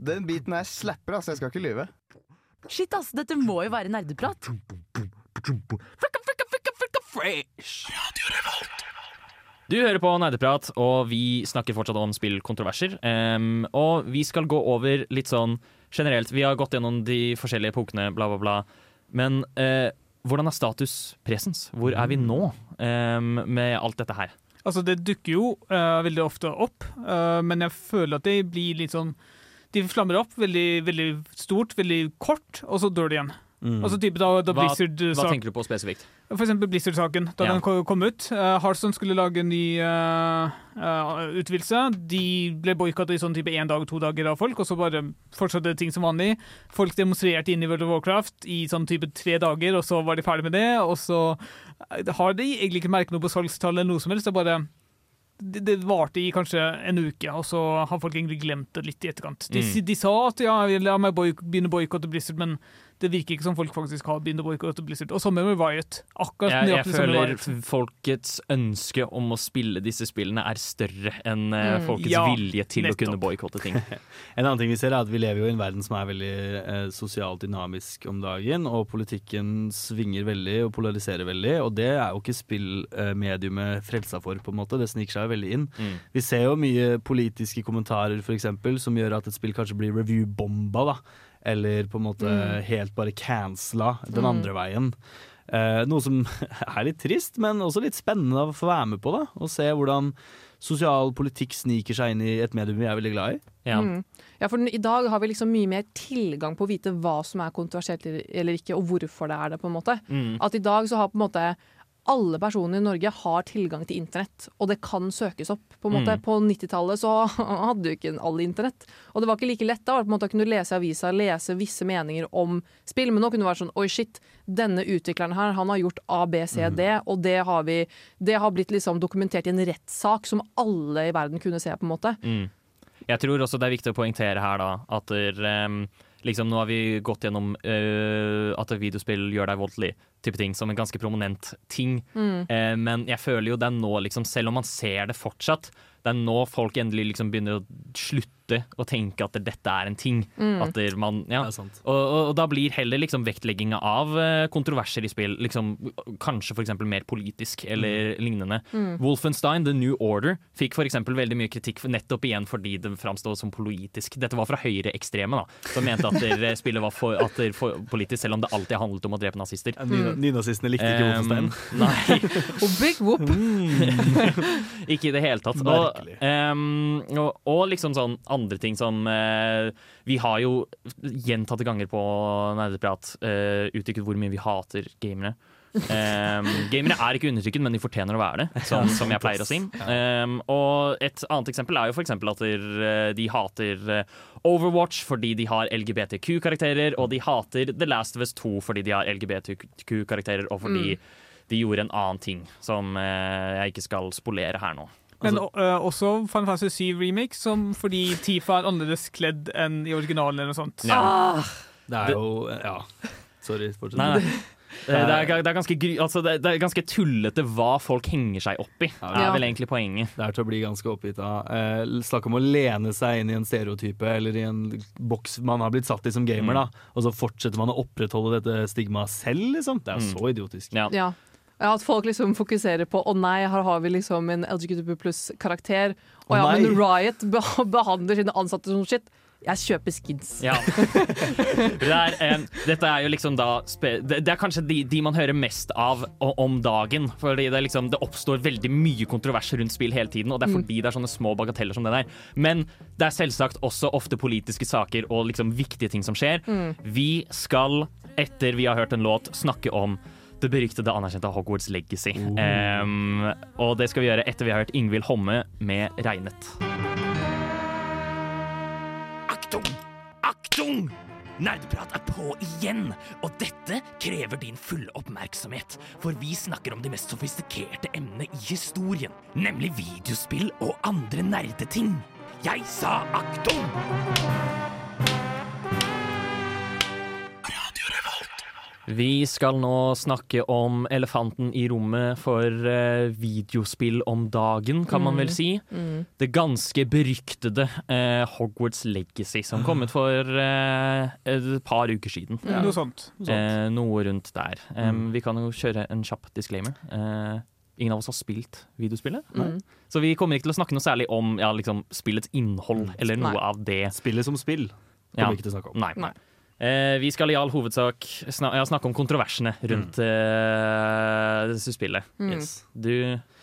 Den biten her slapper, altså. Jeg skal ikke lyve. Shit, ass, dette må jo være nerdeprat. Du hører på Nerdeprat, og vi snakker fortsatt om spillkontroverser. Um, og vi skal gå over litt sånn generelt. Vi har gått gjennom de forskjellige punktene, bla, bla, bla. Men uh, hvordan er status presens? Hvor er vi nå um, med alt dette her? Altså, det dukker jo uh, veldig ofte opp, uh, men jeg føler at det blir litt sånn De flammer opp veldig, veldig stort, veldig kort, og så dør de igjen. Mm. Altså type da, da Hva, hva tenker du på spesifikt? For eksempel Blizzard-saken, da Ja. den kom ut. Uh, Hearthstone skulle lage en ny uh, utvidelse. De ble boikotta i sånn type én dag, to dager av folk, og så bare fortsatte ting som vanlig. Folk demonstrerte inn i World of Warcraft i sånn type tre dager, og så var de ferdig med det. Og så eh, har de egentlig ikke merket noe på salgstallet eller noe som helst. Det er bare det, det varte i kanskje en uke, og så har folk egentlig glemt det litt i etterkant. De, Mm. de sa at ja, la meg boy begynne å boikotte Blizzard, men det virker ikke som folk faktisk har begynt å boikotte Blizzard. Og samme med Riot. Akkurat Jeg, jeg føler folkets ønske om å spille disse spillene er større enn eh, Mm. folkets Ja, vilje til nettopp. å kunne boikotte ting. [laughs] En annen ting vi ser er at vi lever jo i en verden som er veldig eh, sosialt dynamisk om dagen, og politikken svinger veldig og polariserer veldig, og det er jo ikke spillmediumet frelsa for, på en måte. Det sniker seg veldig inn. Mm. Vi ser jo mye politiske kommentarer for eksempel, som gjør at et spill kanskje blir review-bomba, da. Eller på en måte Mm. helt bare cancela den Mm. andre veien. Eh, noe som [laughs] er litt trist, men også litt spennende å få være med på. da Og se hvordan sosial politikk sniker seg inn i et medium vi er veldig glad i. Ja. Mm. Ja, for I dag har vi liksom mye mer tilgang på å vite hva som er kontroversielt eller- ikke, og hvorfor det er det. på en måte. Mm. At i dag så har på en måte alle personer i Norge har tilgang til internett, og det kan søkes opp. På. Mm. på 90-tallet så [laughs] hadde jo ikke alle internett. Og det var ikke like lett da. på en måte å kunne lese i avisa, lese visse meninger om spill. Men nå kunne det være sånn Oi, shit, denne utvikleren her, han har gjort A, B, C, D, og det har, vi, det har blitt liksom dokumentert i en rettssak som alle i verden kunne se, på en måte. Mm. Jeg tror også det er viktig å poengtere her da at der, um liksom, nå har vi gått gjennom uh, at videospill gjør deg voldelig, type ting, som en ganske prominent ting. Mm. Eh, men jeg føler jo det er nå, liksom, selv om man ser det fortsatt, det er nå folk endelig liksom begynner å slutte å tenke at dette er en ting. Mm. At man, ja. Er. Og, og, og da blir heller liksom vektlegginga av eh, kontroverser i spill liksom, kanskje f.eks. mer politisk eller lignende. Mm. Wolfenstein The New Order fikk f.eks. veldig mye kritikk nettopp igjen fordi det framstod som politisk. Dette var fra høyreekstreme, da, som mente at spillet var for, at for politisk, selv om det alltid handlet om å drepe nazister. Ny- Nynazistene likte ikke Wolfenstein. Um, [laughs] nei. [laughs] Og big whoop! [laughs] ikke i det hele tatt. Og, um, og, og liksom sånn andre ting som uh, Vi har jo gjentatte ganger på Nerdeprat uh, uttrykt hvor mye vi hater gamere. Ehm, gamere er ikke undertrykket, men de fortjener å være det, som, som jeg pleier å si. Um, og et annet eksempel er jo for eksempel at eh, de hater eh, Overwatch fordi de har LGBTQ-karakterer, og de hater The Last of Us 2 fordi de har LGBTQ-karakterer, og fordi Mm. de gjorde en annen ting som eh, jeg ikke skal spolere her nå. Men øh, også Final Fantasy 7 Remix, som fordi Tifa er annerledes kledd enn i originalen eller noe sånt. Ja. Det er jo Ja. Sorry. Fortsett. Nei, nei. Det, det, er, det, er ganske, altså det, det er ganske tullete hva folk henger seg opp i. Det er vel egentlig poenget. Det er til å bli ganske oppgitt av. Eh, Snakk om å lene seg inn i en stereotype eller i en boks man har blitt satt i som gamer, Mm. da. Og så fortsetter man å opprettholde dette stigmaet selv, liksom. Det er Mm. så idiotisk. Ja. Ja. At folk liksom fokuserer på å nei, her har vi liksom en LGBTQ pluss-karakter. Og ja, men Riot behandler sine ansatte som shit. Jeg kjøper skins. Ja. Det er, um, dette er jo liksom da spe, det, det er kanskje de, de man hører mest av om dagen. Fordi det, liksom, det oppstår veldig mye kontrovers rundt spill hele tiden, og det er Mm. fordi det er sånne små bagateller som den der. Men det er selvsagt også ofte politiske saker og liksom viktige ting som skjer. Mm. Vi skal, etter vi har hørt en låt, snakke om det beryktede anerkjente Hogwarts Legacy. Um, og det skal vi gjøre etter vi har hørt Ingvild Homme med 'Regnet'. Aktung! Aktung! Nerdeprat er på igjen, og dette krever din fulle oppmerksomhet. For vi snakker om de mest sofistikerte emnene i historien, nemlig videospill og andre nerdeting. Jeg sa aktung! Vi skal nå snakke om elefanten i rommet for eh, videospill om dagen, kan man Mm. vel si. Mm. Det ganske beryktede eh, Hogwarts Legacy, som kom ut for eh, et par uker siden. Ja. Noe sånt. Noe sånt. Eh, noe rundt der. Um, Mm. Vi kan jo kjøre en kjapp disclaimer. Eh, ingen av oss har spilt videospillet. Mm. Så vi kommer ikke til å snakke noe særlig om ja, liksom, spillets innhold, eller noe Nei. av det. Spillet som spill kommer vi ikke til å snakke om. Nei. Nei. Eh, vi skal i all hovedsak snak ja, snakke om kontroversene rundt eh, dette spillet. Mm. Yes. Du,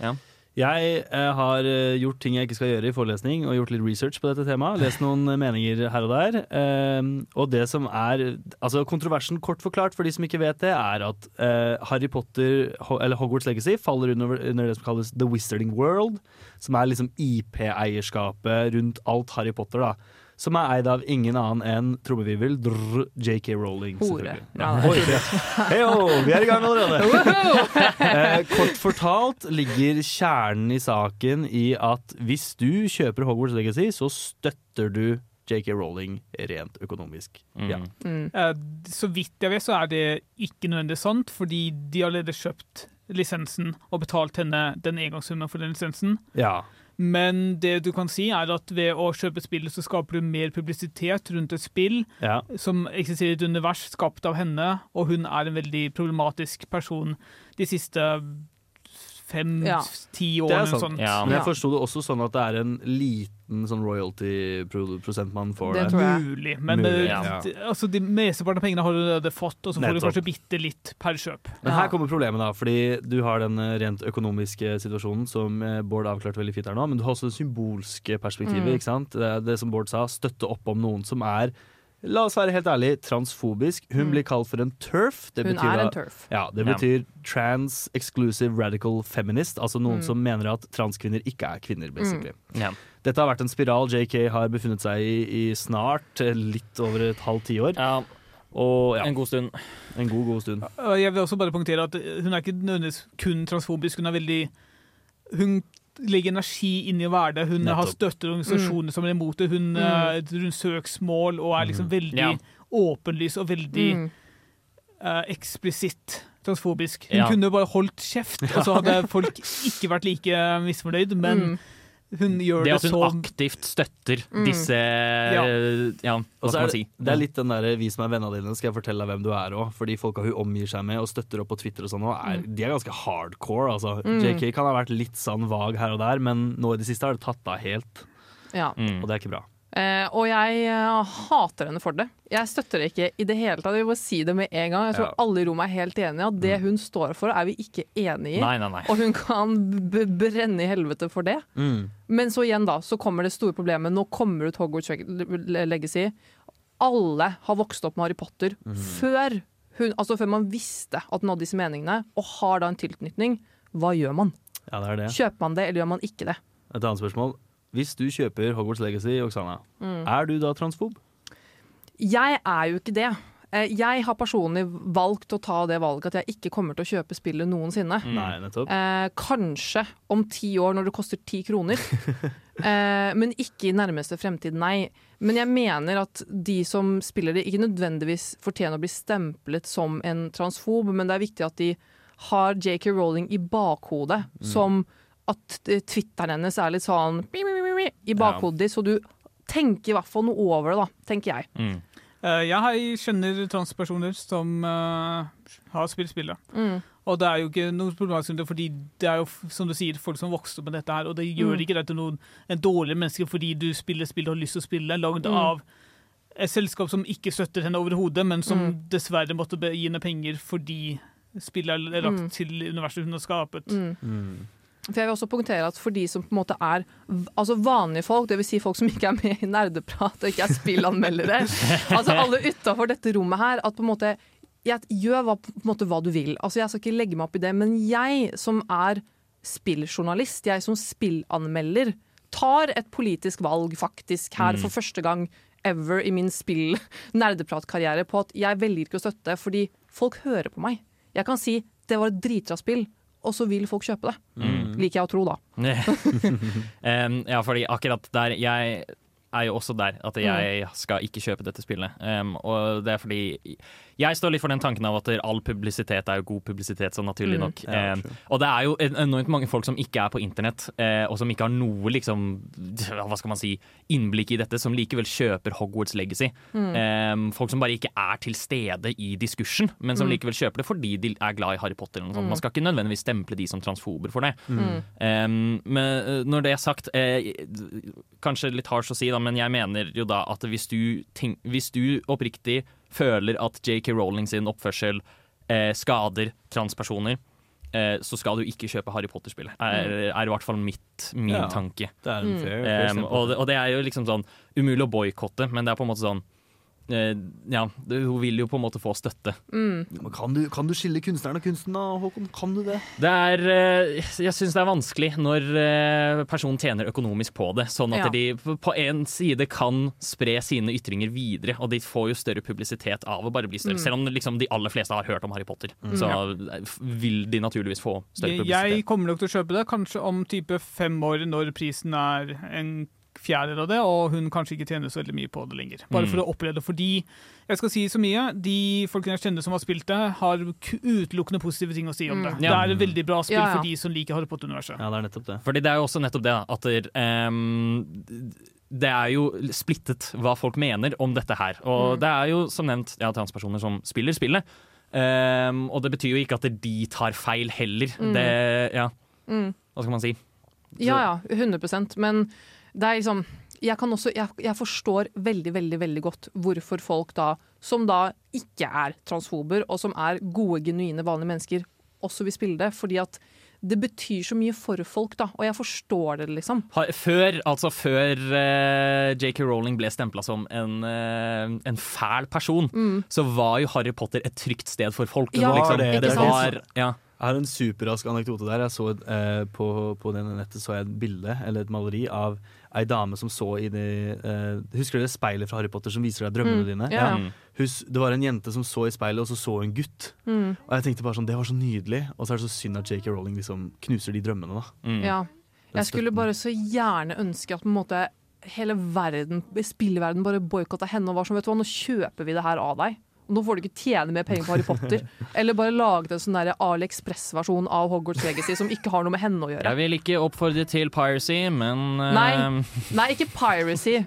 ja. Jeg eh, har eh, gjort ting jeg ikke skal gjøre i forelesning, og gjort litt research på dette temaet. [laughs] Lest noen eh, meninger her og der. Eh, og det som er Altså Kontroversen, kort forklart, for de som ikke vet det, er at eh, Harry Potter, ho eller Hogwarts Legacy, faller under, under det som kalles The Wizarding World. Som er liksom IP-eierskapet rundt alt Harry Potter, da. Som er eid av ingen annen enn trommevirvel JK Rowling. Hore. Ja, Oi. [laughs] Heyo, vi er i gang allerede! [laughs] Eh, kort fortalt ligger kjernen i saken i at hvis du kjøper Hogwarts Legacy, så støtter du JK Rowling rent økonomisk. Ja. Mm. Eh, Så vidt jeg vet, så er det ikke nødvendigvis sant, fordi de har allerede kjøpt lisensen og betalt henne den engangssummen for den lisensen. ja. Men det du kan si, er at ved å kjøpe spillet, så skaper du mer publisitet rundt et spill Ja. som eksisterer i et univers skapt av henne, og hun er en veldig problematisk person de siste fem-ti Det årene. er sant. Men jeg forsto det også sånn at det er en liten sånn royalty-prosent man får Det tror jeg. Mulig, men Mulig, ja. det- altså, de mesteparten av pengene har du allerede fått, og så får du kanskje bitte litt per kjøp. Men her kommer problemet, da. Fordi du har den eh, rent økonomiske situasjonen som eh, Bård avklarte veldig fint her nå, men du har også det symbolske perspektivet. Mm. ikke sant? Det, det som Bård sa, støtte opp om noen som er La oss være helt ærlig, transfobisk. Hun blir kalt for en turf. Det Hun betyr er en turf. Ja, det betyr trans exclusive radical feminist. Altså noen Mm. som mener at transkvinner ikke er kvinner, basically. Ja. Dette har vært en spiral JK har befunnet seg i i snart eh, litt over et halvt tiår. Ja, Og ja, en god stund. en god, god stund. Jeg vil også bare punktere at hun er ikke nødvendigvis kun transfobisk. Hun er veldig Hun legger energi inn i å være det. Hun har støttet organisasjoner organisasjoner som er imot det. Hun Mm. er rundt søksmål og er liksom veldig Ja. åpenlys og veldig Mm. uh, eksplisitt transfobisk. Hun Ja. kunne bare holdt kjeft, og så hadde [laughs] folk ikke vært like misfornøyd, men Mm. Hun gjør Det det, at hun så aktivt støtter Mm. disse Ja, Og hva skal man det, si? det er litt den der 'vi som er vennene dine, skal jeg fortelle deg hvem du er' òg. Fordi folka hun omgir seg med og støtter opp på Twitter og sånn, er, de er ganske hardcore. Altså. Mm. JK kan ha vært litt sånn vag her og der, men nå i det siste har det tatt av helt. Ja. Mm. Og det er ikke bra. Eh, og jeg uh, hater henne for det. Jeg støtter det ikke i det hele tatt. Jeg vil bare si det med en gang. Jeg tror Ja. alle i rommet er helt enige. At det hun står for, er vi ikke enig i. Nei, nei, nei. Og hun kan brenne i helvete for det. Mm. Men så igjen, da, så kommer det store problemet. Nå kommer det ut Hogwarts Leg- Legacy. Alle har vokst opp med Harry Potter før, hun, altså før man visste at hun hadde disse meningene, og har da en tilknytning. Hva gjør man? Ja, det er det. Kjøper man det, eller gjør man ikke det? Et annet spørsmål. Hvis du kjøper Hogwarts Legacy, Oksana, er du da transfob? Jeg er jo ikke det. Eh, Jeg har personlig valgt å ta det valget at jeg ikke kommer til å kjøpe spillet noensinne. Nei, nettopp. Eh, kanskje om ti år når det koster ti kroner. [laughs] eh, men ikke i nærmeste fremtid, nei. Men jeg mener at de som spiller det, ikke nødvendigvis fortjener å bli stemplet som en transfob, men det er viktig at de har JK Rowling i bakhodet, som at eh, Twitteren hennes er litt sånn i bakhodet så du tenker i hvert fall noe over det, da, tenker jeg. Mm. Uh, Jeg har- kjenner transpersoner som uh, har spilt spillet. Mm. Og det er jo ikke noe problematisk fordi det er jo, som du sier, folk som vokste opp med dette her, og det gjør Mm. ikke deg til noen en dårlig menneske fordi du spiller spill og har lyst til å spille, lagd Mm. av et selskap som ikke støtter henne overhodet, men som Mm. dessverre måtte gi henne penger fordi spillet er lagt Mm. til universet hun har skapet. Mm. For jeg vil også punktere at for de som på en måte er altså vanlige folk, dvs. Si folk som ikke er med i nerdeprat og ikke er spillanmeldere, [laughs] altså alle utafor dette rommet her, at på en måte jeg, Gjør hva, på en måte hva du vil. Altså Jeg skal ikke legge meg opp i det, men jeg som er spilljournalist, jeg som spillanmelder, tar et politisk valg faktisk her Mm. for første gang ever i min spill-nerdepratkarriere [laughs] på at jeg velger ikke å støtte fordi folk hører på meg. Jeg kan si det var et dritbra spill, og så vil folk kjøpe det. Mm. Liker jeg å tro, da. um, [laughs] ja, fordi akkurat der Jeg er jo også der at jeg skal ikke kjøpe dette spillet. Um, og det er fordi jeg står litt for den tanken av at all publisitet er jo god publisitet, så naturlig Mm. nok. Ja, um, og det er jo enormt mange folk som ikke er på internett, uh, og som ikke har noe liksom Hva skal man si innblikk i dette, som likevel kjøper Hogwarts Legacy. Mm. Um, folk som bare ikke er til stede i diskursen, men som Mm. likevel kjøper det fordi de er glad i Harry Potter. Eller noe sånt. Mm. Man skal ikke nødvendigvis stemple de som transfober for det. Mm. Um, men uh, når det er sagt, eh, kanskje litt hardt å si, da, men jeg mener jo da at hvis du, tenk, hvis du oppriktig føler at JK Rowling sin oppførsel eh, skader transpersoner, eh, så skal du ikke kjøpe Harry Potter-spillet. Er, er i hvert fall mitt, min Ja. tanke. Det er en Mm. fair, Um, og, det, og det er jo liksom sånn umulig å boikotte, men det er på en måte sånn Ja, hun vil jo på en måte få støtte. Mm. Men kan, du, kan du skille kunstneren og kunsten, da, Håkon? Kan du det? Det er eh, Jeg syns det er vanskelig når eh, personen tjener økonomisk på det, sånn at Ja. de på en side kan spre sine ytringer videre, og de får jo større publisitet av å bare bli større. Mm. Selv om liksom de aller fleste har hørt om Harry Potter, så eh, vil de naturligvis få større publisitet. jeg kommer nok til å kjøpe det, kanskje om type fem år, når prisen er en fjerdedel av det, og hun kanskje ikke tjener så veldig mye på det lenger. Bare Mm. for å oppleve det. Fordi, jeg skal si så mye, de folkene jeg kjenner som har spilt det, har utelukkende positive ting å si om Mm. det. Ja. Det er et veldig bra spill Ja, ja. for de som liker Harry Potter-universet. Ja, det er nettopp det. Fordi det er jo også nettopp det at der, um, det er jo splittet hva folk mener om dette her. Og Mm. det er jo som nevnt ja, transpersoner som spiller spillet. Um, og det betyr jo ikke at de tar feil heller. Mm. Det, ja, Mm. hva skal man si? Ja ja, 100% Men det er liksom jeg, kan også, jeg, jeg forstår veldig veldig, veldig godt hvorfor folk da, som da ikke er transfober, og som er gode, genuine, vanlige mennesker, også vil spille det. Fordi at det betyr så mye for folk, da. Og jeg forstår det, liksom. Før, altså før uh, JK Rowling ble stempla som en, uh, en fæl person, Mm. så var jo Harry Potter et trygt sted for folk. Ja, liksom. det, det det det. var, ja. Jeg har en superrask anekdote der. Jeg så, eh, på, på denne nettet så jeg et bilde, eller et maleri, av ei dame som så i det eh, Husker dere speilet fra Harry Potter som viser deg drømmene Mm, dine? ja. Mm. Hus, det var en jente som så i speilet, og så så en gutt. Mm. Og jeg tenkte bare sånn, Det var så nydelig. Og så er det så synd at JK Rowling liksom knuser de drømmene. da Mm. Ja. Jeg skulle bare så gjerne ønske at på en måte hele verden, spillverden bare boikotta henne og var sånn, vet du hva, nå kjøper vi det her av deg. Nå får du ikke tjene mer penger på Harry Potter. [laughs] Eller bare laget en sånn AliExpress-versjon av Hogwarts Legacy som ikke har noe med henne å gjøre. Jeg vil ikke oppfordre til piracy, men uh... Nei. Nei, ikke piracy,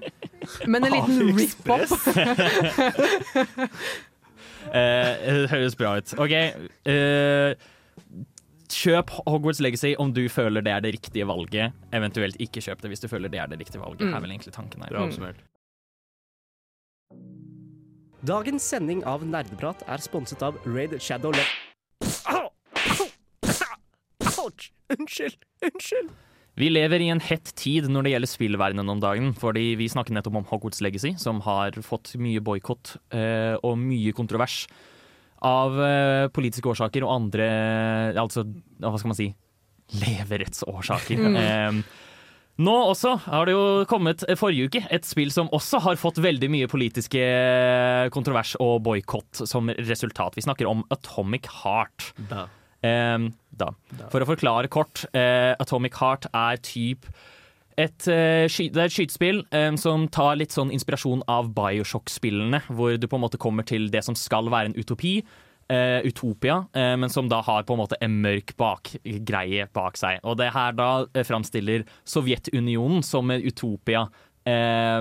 men en liten rip-off. [laughs] eh, Det høres bra ut. OK. Uh, kjøp Hogwarts Legacy om du føler det er det riktige valget. Eventuelt ikke kjøp det hvis du føler det er det riktige valget. Mm. er vel egentlig tanken her. Dagens sending av Nerdeprat er sponset av Raid Shadow Le... Ouch! Unnskyld! Unnskyld! Vi lever i en hett tid når det gjelder spillverdenen om dagen. fordi Vi snakket nettopp om Hogwarts Legacy, som har fått mye boikott eh, og mye kontrovers av eh, politiske årsaker og andre Altså, hva skal man si leverettsårsaker. Mm. Eh, nå også har det jo kommet eh, forrige uke et spill som også har fått veldig mye politiske kontrovers og boikott som resultat. Vi snakker om Atomic Heart. Da. Um, da. For å forklare kort, uh, Atomic Heart er typ et, uh, sky det er et skytespill um, som tar litt sånn inspirasjon av Bioshock-spillene, hvor du på en måte kommer til det som skal være en utopi. Eh, utopia, eh, men som da har på en måte en mørk bakgreie bak seg. Og det her da eh, framstiller Sovjetunionen som en utopia. eh,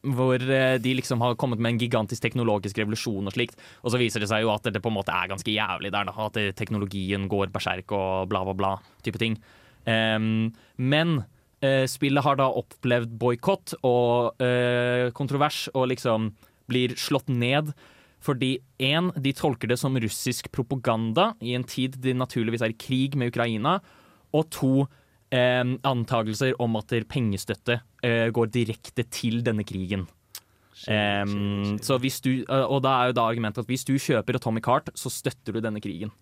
hvor eh, de liksom har kommet med en gigantisk teknologisk revolusjon og slikt. Og så viser det seg jo at det på en måte er ganske jævlig der, da. At teknologien går berserk og bla, bla, bla. type ting. Em, men eh, spillet har da opplevd boikott og eh, kontrovers og liksom blir slått ned. Fordi én, de tolker det som russisk propaganda i en tid de naturligvis er i krig med Ukraina. Og to, eh, antagelser om at pengestøtte eh, går direkte til denne krigen. Em, så hvis du, eh, og da er jo da argumentet at hvis du kjøper Atomic Heart, så støtter du denne krigen.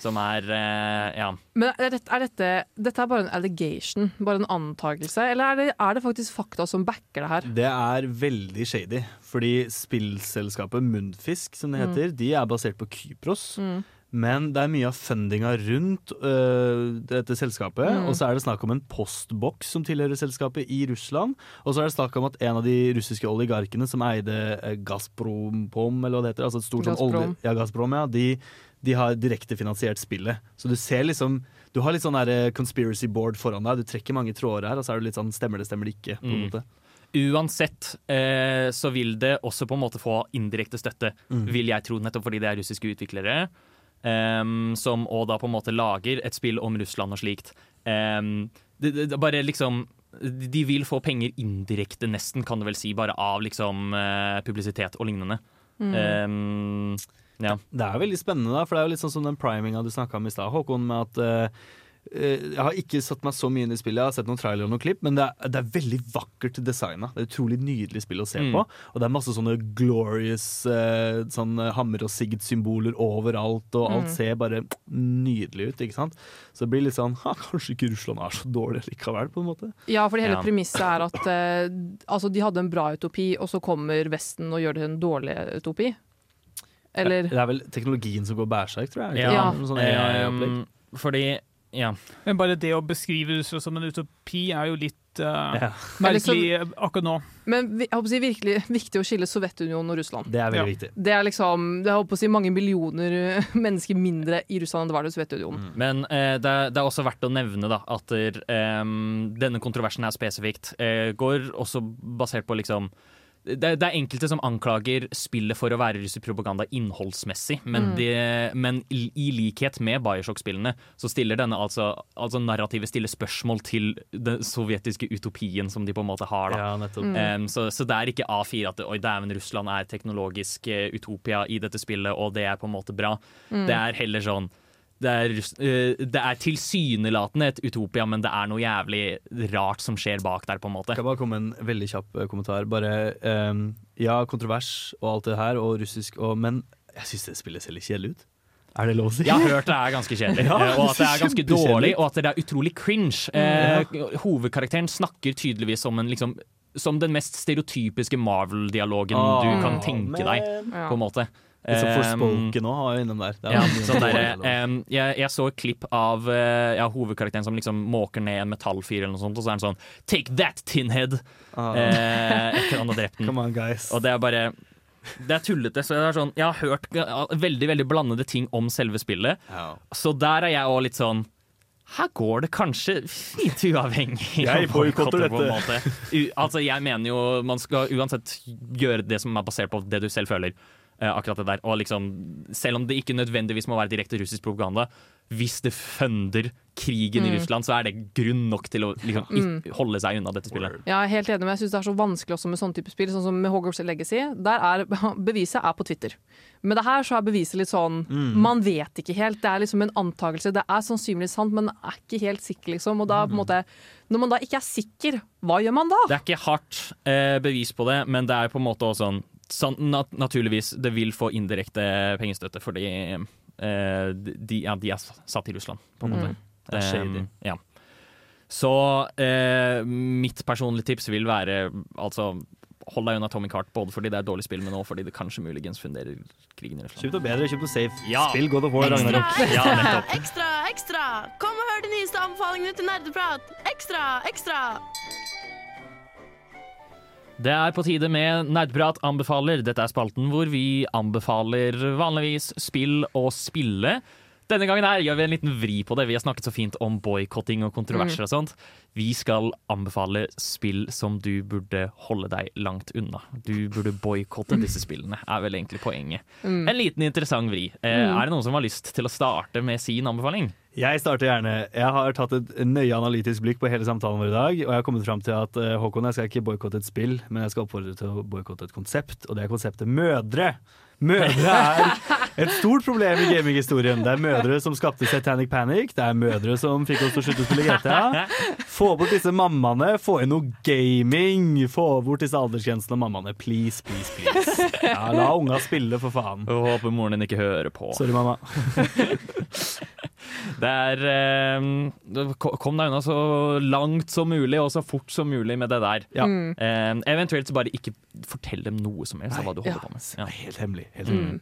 Som er eh, ja. Men er dette, er dette, dette er bare en allegation, bare en antakelse, eller er det, er det faktisk fakta som backer det her? Det er veldig shady, fordi spillselskapet Mundfisk, som det Mm. heter, de er basert på Kypros. Mm. Men det er mye av fundinga rundt øh, dette selskapet. Mm. Og så er det snakk om en postboks som tilhører selskapet i Russland. Og så er det snakk om at en av de russiske oligarkene som eide eh, Gazprompom, eller hva det heter, altså et stort sånn olje... Ja, Gazprom, ja. De, de har direkte finansiert spillet. Så du ser liksom Du har litt sånn der eh, conspiracy board foran deg. Du trekker mange tråder her, og så er du litt sånn Stemmer det, stemmer det ikke? på en Mm. måte. Uansett eh, så vil det også på en måte få indirekte støtte, Mm. vil jeg tro, nettopp fordi det er russiske utviklere. Um, som og da på en måte lager et spill om Russland og slikt. Um, det, det, det bare liksom De vil få penger indirekte, nesten, kan du vel si, bare av liksom uh, publisitet og lignende. Mm. Em, ja. Det er veldig spennende, da, for det er jo litt sånn som den priminga du snakka om i stad, Håkon, med at eh, eh, jeg har ikke satt meg så mye inn i spillet, jeg har sett noen trailer og noen klipp, men det er, det er veldig vakkert designa. Det er utrolig nydelig spill å se Mm. på. Og det er masse sånne glorious eh, sånn hammer og sigd-symboler overalt, og alt Mm. ser bare nydelig ut, ikke sant. Så det blir litt sånn [laughs] ha, Kanskje ikke Russland er så dårlig likevel, på en måte. Ja, for hele Ja. premisset er at eh, altså, de hadde en bra utopi, og så kommer Vesten og gjør det en dårlig utopi. Eller Det er vel teknologien som går bærsjerk, tror jeg. er Ja, sånn AI-opplegg. fordi Ja. Men bare det å beskrive Russland som en utopi er jo litt uh, Ja. merkelig eh, akkurat nå. Men jeg håper å si virkelig viktig å skille Sovjetunionen og Russland. Det er veldig viktig. Det er liksom, det er, håper å si mange millioner eh, [laughs] mennesker mindre i Russland enn det var i Sovjetunionen. Men eh, det, er- det er også verdt å nevne da, at der, denne kontroversen her spesifikt eh, går også basert på liksom det, det er enkelte som anklager spillet for å være russisk propaganda innholdsmessig, men, Mm. de, men i, likhet med Bioshock-spillene så stiller denne altså, altså narrativet stiller spørsmål til den sovjetiske utopien som de på en måte har. Da. Ja. Mm. um, så, så det er ikke A4 at oi, dæven, Russland er teknologisk eh, utopia i dette spillet, og det er på en måte bra. Mm. Det er heller sånn det er, eh, det er tilsynelatende et utopia, men det er noe jævlig rart som skjer bak der, på en måte. Kan bare komme en veldig kjapp eh, kommentar? Bare, um, ja, kontrovers og alt det her, og russisk, og, men jeg syns det spillet ser litt kjedelig ut. Er det lov å si? Jeg har hørt det er ganske kjedelig, [laughs] Ja, og at det er ganske dårlig, og at det er utrolig cringe. Eh, hovedkarakteren snakker tydeligvis som en liksom som den mest stereotypiske Marvel-dialogen oh, du kan tenke deg, på en måte. Sånn Forspoken òg var innom der. Er ja, sånn der, um, jeg, jeg så et klipp av uh, ja, hovedkarakteren som liksom måker ned en metallfyr, eller noe sånt, og så er han sånn Take that, tinhead! Ah. Eh, etter han har drept den. [laughs] Come on, guys. Og det er bare Det er tullete. Så det er sånn, jeg har hørt veldig veldig blandede ting om selve spillet. Så der er jeg òg litt sånn her går det kanskje fint uavhengig. Jeg en dette. U altså, jeg mener jo man skal uansett gjøre det som er basert på det du selv føler. Eh, akkurat det der. Og liksom, selv om det ikke nødvendigvis må være direkte russisk propaganda, hvis det funder krigen i Mm. Russland, så er det grunn nok til å liksom, Mm. holde seg unna dette spillet. Jeg er helt enig, men jeg syns det er så vanskelig også med sånne type spill. Sånn som med Hogwarts Legacy. Der er [laughs] beviset er på Twitter. Med det her så er beviset litt sånn Mm. Man vet ikke helt. Det er liksom en antakelse. Det er sannsynligvis sant, men er ikke helt sikker, liksom. Og da på en måte Når man da ikke er sikker, hva gjør man da? Det er ikke hardt eh, bevis på det, men det er på en måte også sånn sånn, nat naturligvis, det vil få indirekte pengestøtte, fordi eh, de, ja, de er satt i Russland, på en måte. Mm. Det er shady. Um, ja. Så eh, mitt personlige tips vil være altså Hold deg unna Tommy Cart, både fordi det er et dårlig spill, men også fordi det kanskje muligens funderer krigen i Russland. Kjøp noe bedre, kjøp noe safe. Ja. Spill God of War, Ragnarok. Ja, ekstra, ekstra! Kom og hør de nyeste anbefalingene til nerdeprat! Ekstra, ekstra! Det er på tide med Nerdprat anbefaler. Dette er spalten hvor vi anbefaler vanligvis spill og spille. Denne gangen her gjør vi en liten vri på det. Vi har snakket så fint om boikotting og kontroverser og sånt. Vi skal anbefale spill som du burde holde deg langt unna. Du burde boikotte disse spillene, er vel egentlig poenget. Mm. En liten interessant vri. Eh, Mm. Er det noen som har lyst til å starte med sin anbefaling? Jeg starter gjerne. Jeg har tatt et nøye analytisk blikk på hele samtalen vår i dag, og jeg har kommet fram til at eh, Håkon, jeg skal ikke boikotte et spill, men jeg skal oppfordre til å boikotte et konsept, og det er konseptet mødre. Mødre er et stort problem i gaminghistorien. Det er mødre som skapte Satanic Panic, det er mødre som fikk oss til å slutte å spille GTA. Få bort disse mammaene, få inn noe gaming, få bort disse aldersgrensene og mammaene. Please, please, please. Ja, la unga spille, for faen. Jeg håper moren din ikke hører på. Sorry, mamma. [laughs] Det er eh, Kom deg unna så langt som mulig, og så fort som mulig med det der. Ja. Mm. Eh, eventuelt så bare ikke fortell dem noe som helst av hva du holder Ja. på med. Ja. Helt hemmelig. Helt Mm.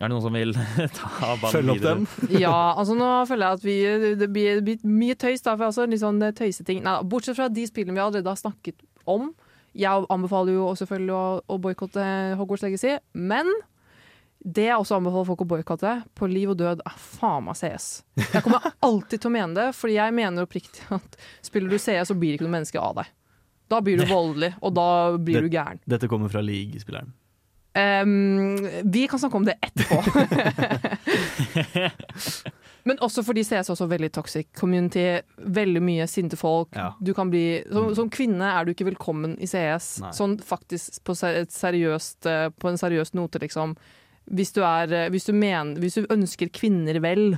Er det noen som vil [laughs] ta ballen Følg opp dem. Ja, altså nå føler jeg at vi, det blir, det blir mye tøys. Da, for altså, litt sånn tøyseting. Nei, bortsett fra de spillene vi allerede har snakket om. Jeg anbefaler jo selvfølgelig å, å boikotte Hogwarts Legacy, men det jeg også anbefaler folk å boikotte, på liv og død, er faen meg CS. Jeg kommer alltid til å mene det, fordi jeg mener oppriktig at spiller du CS, så blir det ikke noe menneske av deg. Da blir du voldelig, og da blir du gæren. Dette kommer fra League-spilleren. Um, vi kan snakke om det etterpå. [laughs] Men også fordi CS er også veldig toxic community. Veldig mye sinte folk. Ja. Du kan bli, som, som kvinne er du ikke velkommen i CS. Nei. Sånn faktisk på, ser- seriøst, eh, på en seriøs note, liksom. Hvis du, er, eh, hvis, du mener, hvis du ønsker kvinner vel,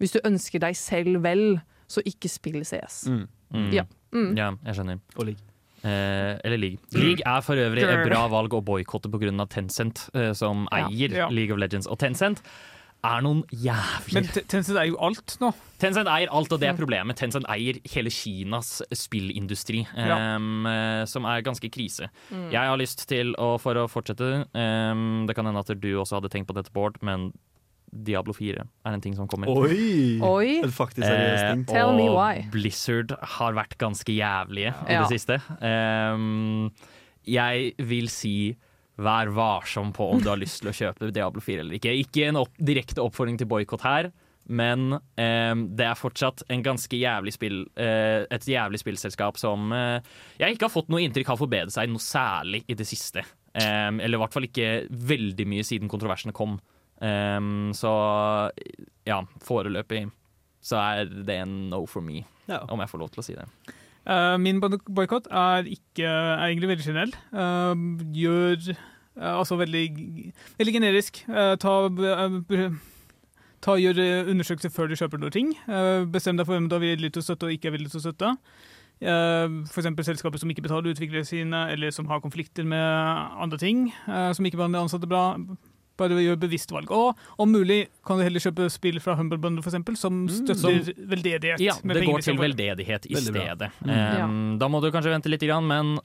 hvis du ønsker deg selv vel, så ikke spill CS. Mm. Ja. Mm. ja, jeg skjønner. Og League. Eh, eller League. League er for øvrig et bra valg å boikotte pga. Tencent, eh, som Ja. eier Ja. League of Legends. Og Tencent er noen jævler. Men Tencent eier jo alt nå. Tencent eier alt, og det er problemet. Tencent eier hele Kinas spillindustri, Ja. eh, som er ganske krise. Mm. Jeg har lyst til, å, for å fortsette um, Det kan hende at du også hadde tenkt på dette, Bård, men Diablo 4 er en ting som kommer. Oi! Oi. En faktisk seriøs ting. Eh, Tell me why. Blizzard har vært ganske jævlige i Ja. det siste. Um, jeg vil si vær varsom på om du har lyst til å kjøpe Diablo 4 eller ikke. Ikke en opp, direkte oppfordring til boikott her, men eh, det er fortsatt en ganske jævlig spill, eh, et jævlig spillselskap som eh, jeg ikke har fått noe inntrykk av å forbedre seg noe særlig i det siste. Em, eller i hvert fall ikke veldig mye siden kontroversene kom. Em, så ja, foreløpig så er det en no for me, om jeg får lov til å si det. Eh, min boikott er, er egentlig veldig generell. Eh, gjør eh, Altså veldig, veldig generisk. Ta, Ta Gjør undersøkelser før du kjøper noe ting. Bestem deg for hvem du er villig til å støtte og ikke er villig til å støtte. Eksempel selskaper som ikke betaler utviklere sine, eller som har konflikter med andre ting, som ikke behandler ansatte bra. Bare gjør bevisst valg. Og om mulig kan du heller kjøpe spill fra Humble Bundle, f.eks., som støtter mm. veldedighet. Ja, med det går til veldedighet i Veldig stedet. Mm. Um, Da må du kanskje vente litt, grann, men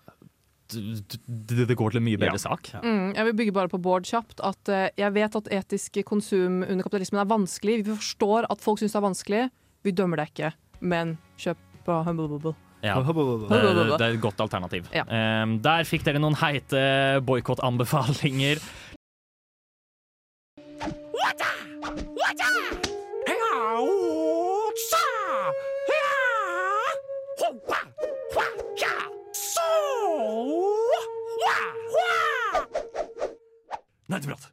det går til en mye bedre sak. Mm, jeg vil bygge bare på Bård kjapt. At eh, jeg vet at etisk konsum under kapitalismen er vanskelig. Vi forstår at folk syns det er vanskelig. Vi dømmer det ikke, men kjøp på Humble Bubble. Ja, det, det er et godt alternativ. Ja. Um, der fikk dere noen heite boikottanbefalinger. Nerdeprat.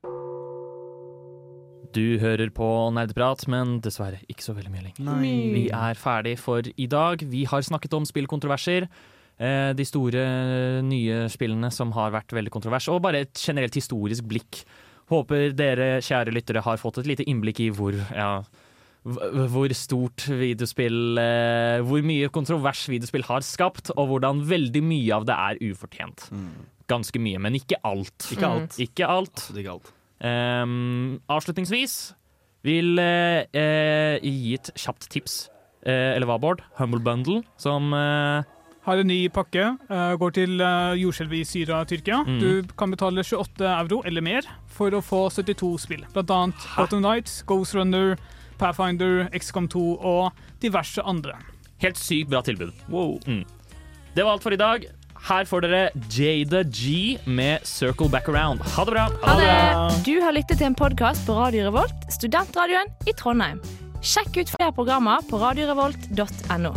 Du hører på Nerdeprat, men dessverre ikke så veldig mye lenger. Nei. Vi er ferdig for i dag. Vi har snakket om spillkontroverser. eh, De store nye spillene som har vært veldig kontrovers, og bare et generelt historisk blikk. Håper dere kjære lyttere har fått et lite innblikk i hvor ja, hvor stort videospill eh, Hvor mye kontrovers videospill har skapt, og hvordan veldig mye av det er ufortjent. Ganske mye, men ikke alt. Ikke alt. Ikke alt. Ikke alt. Um, avslutningsvis vil eh, gi et kjapt tips. Eh, eller hva, Bård? Humble Bundle, som eh, Har en ny pakke. Uh, går til uh, jordskjelvet i Syria og Tyrkia. Mm. Du kan betale 28 euro eller mer for å få 72 spill. Blant annet Bottom Nights, Ghost Runner, Pathfinder, XCOM 2 og diverse andre. Helt sykt bra tilbud. Mm. Det var alt for i dag. Her får dere Jada G med Circle Back Around. Ha det bra! Ha det! Du har lyttet til en podkast på Radio Revolt, studentradioen i Trondheim. Sjekk ut flere programmer på radiorevolt.no.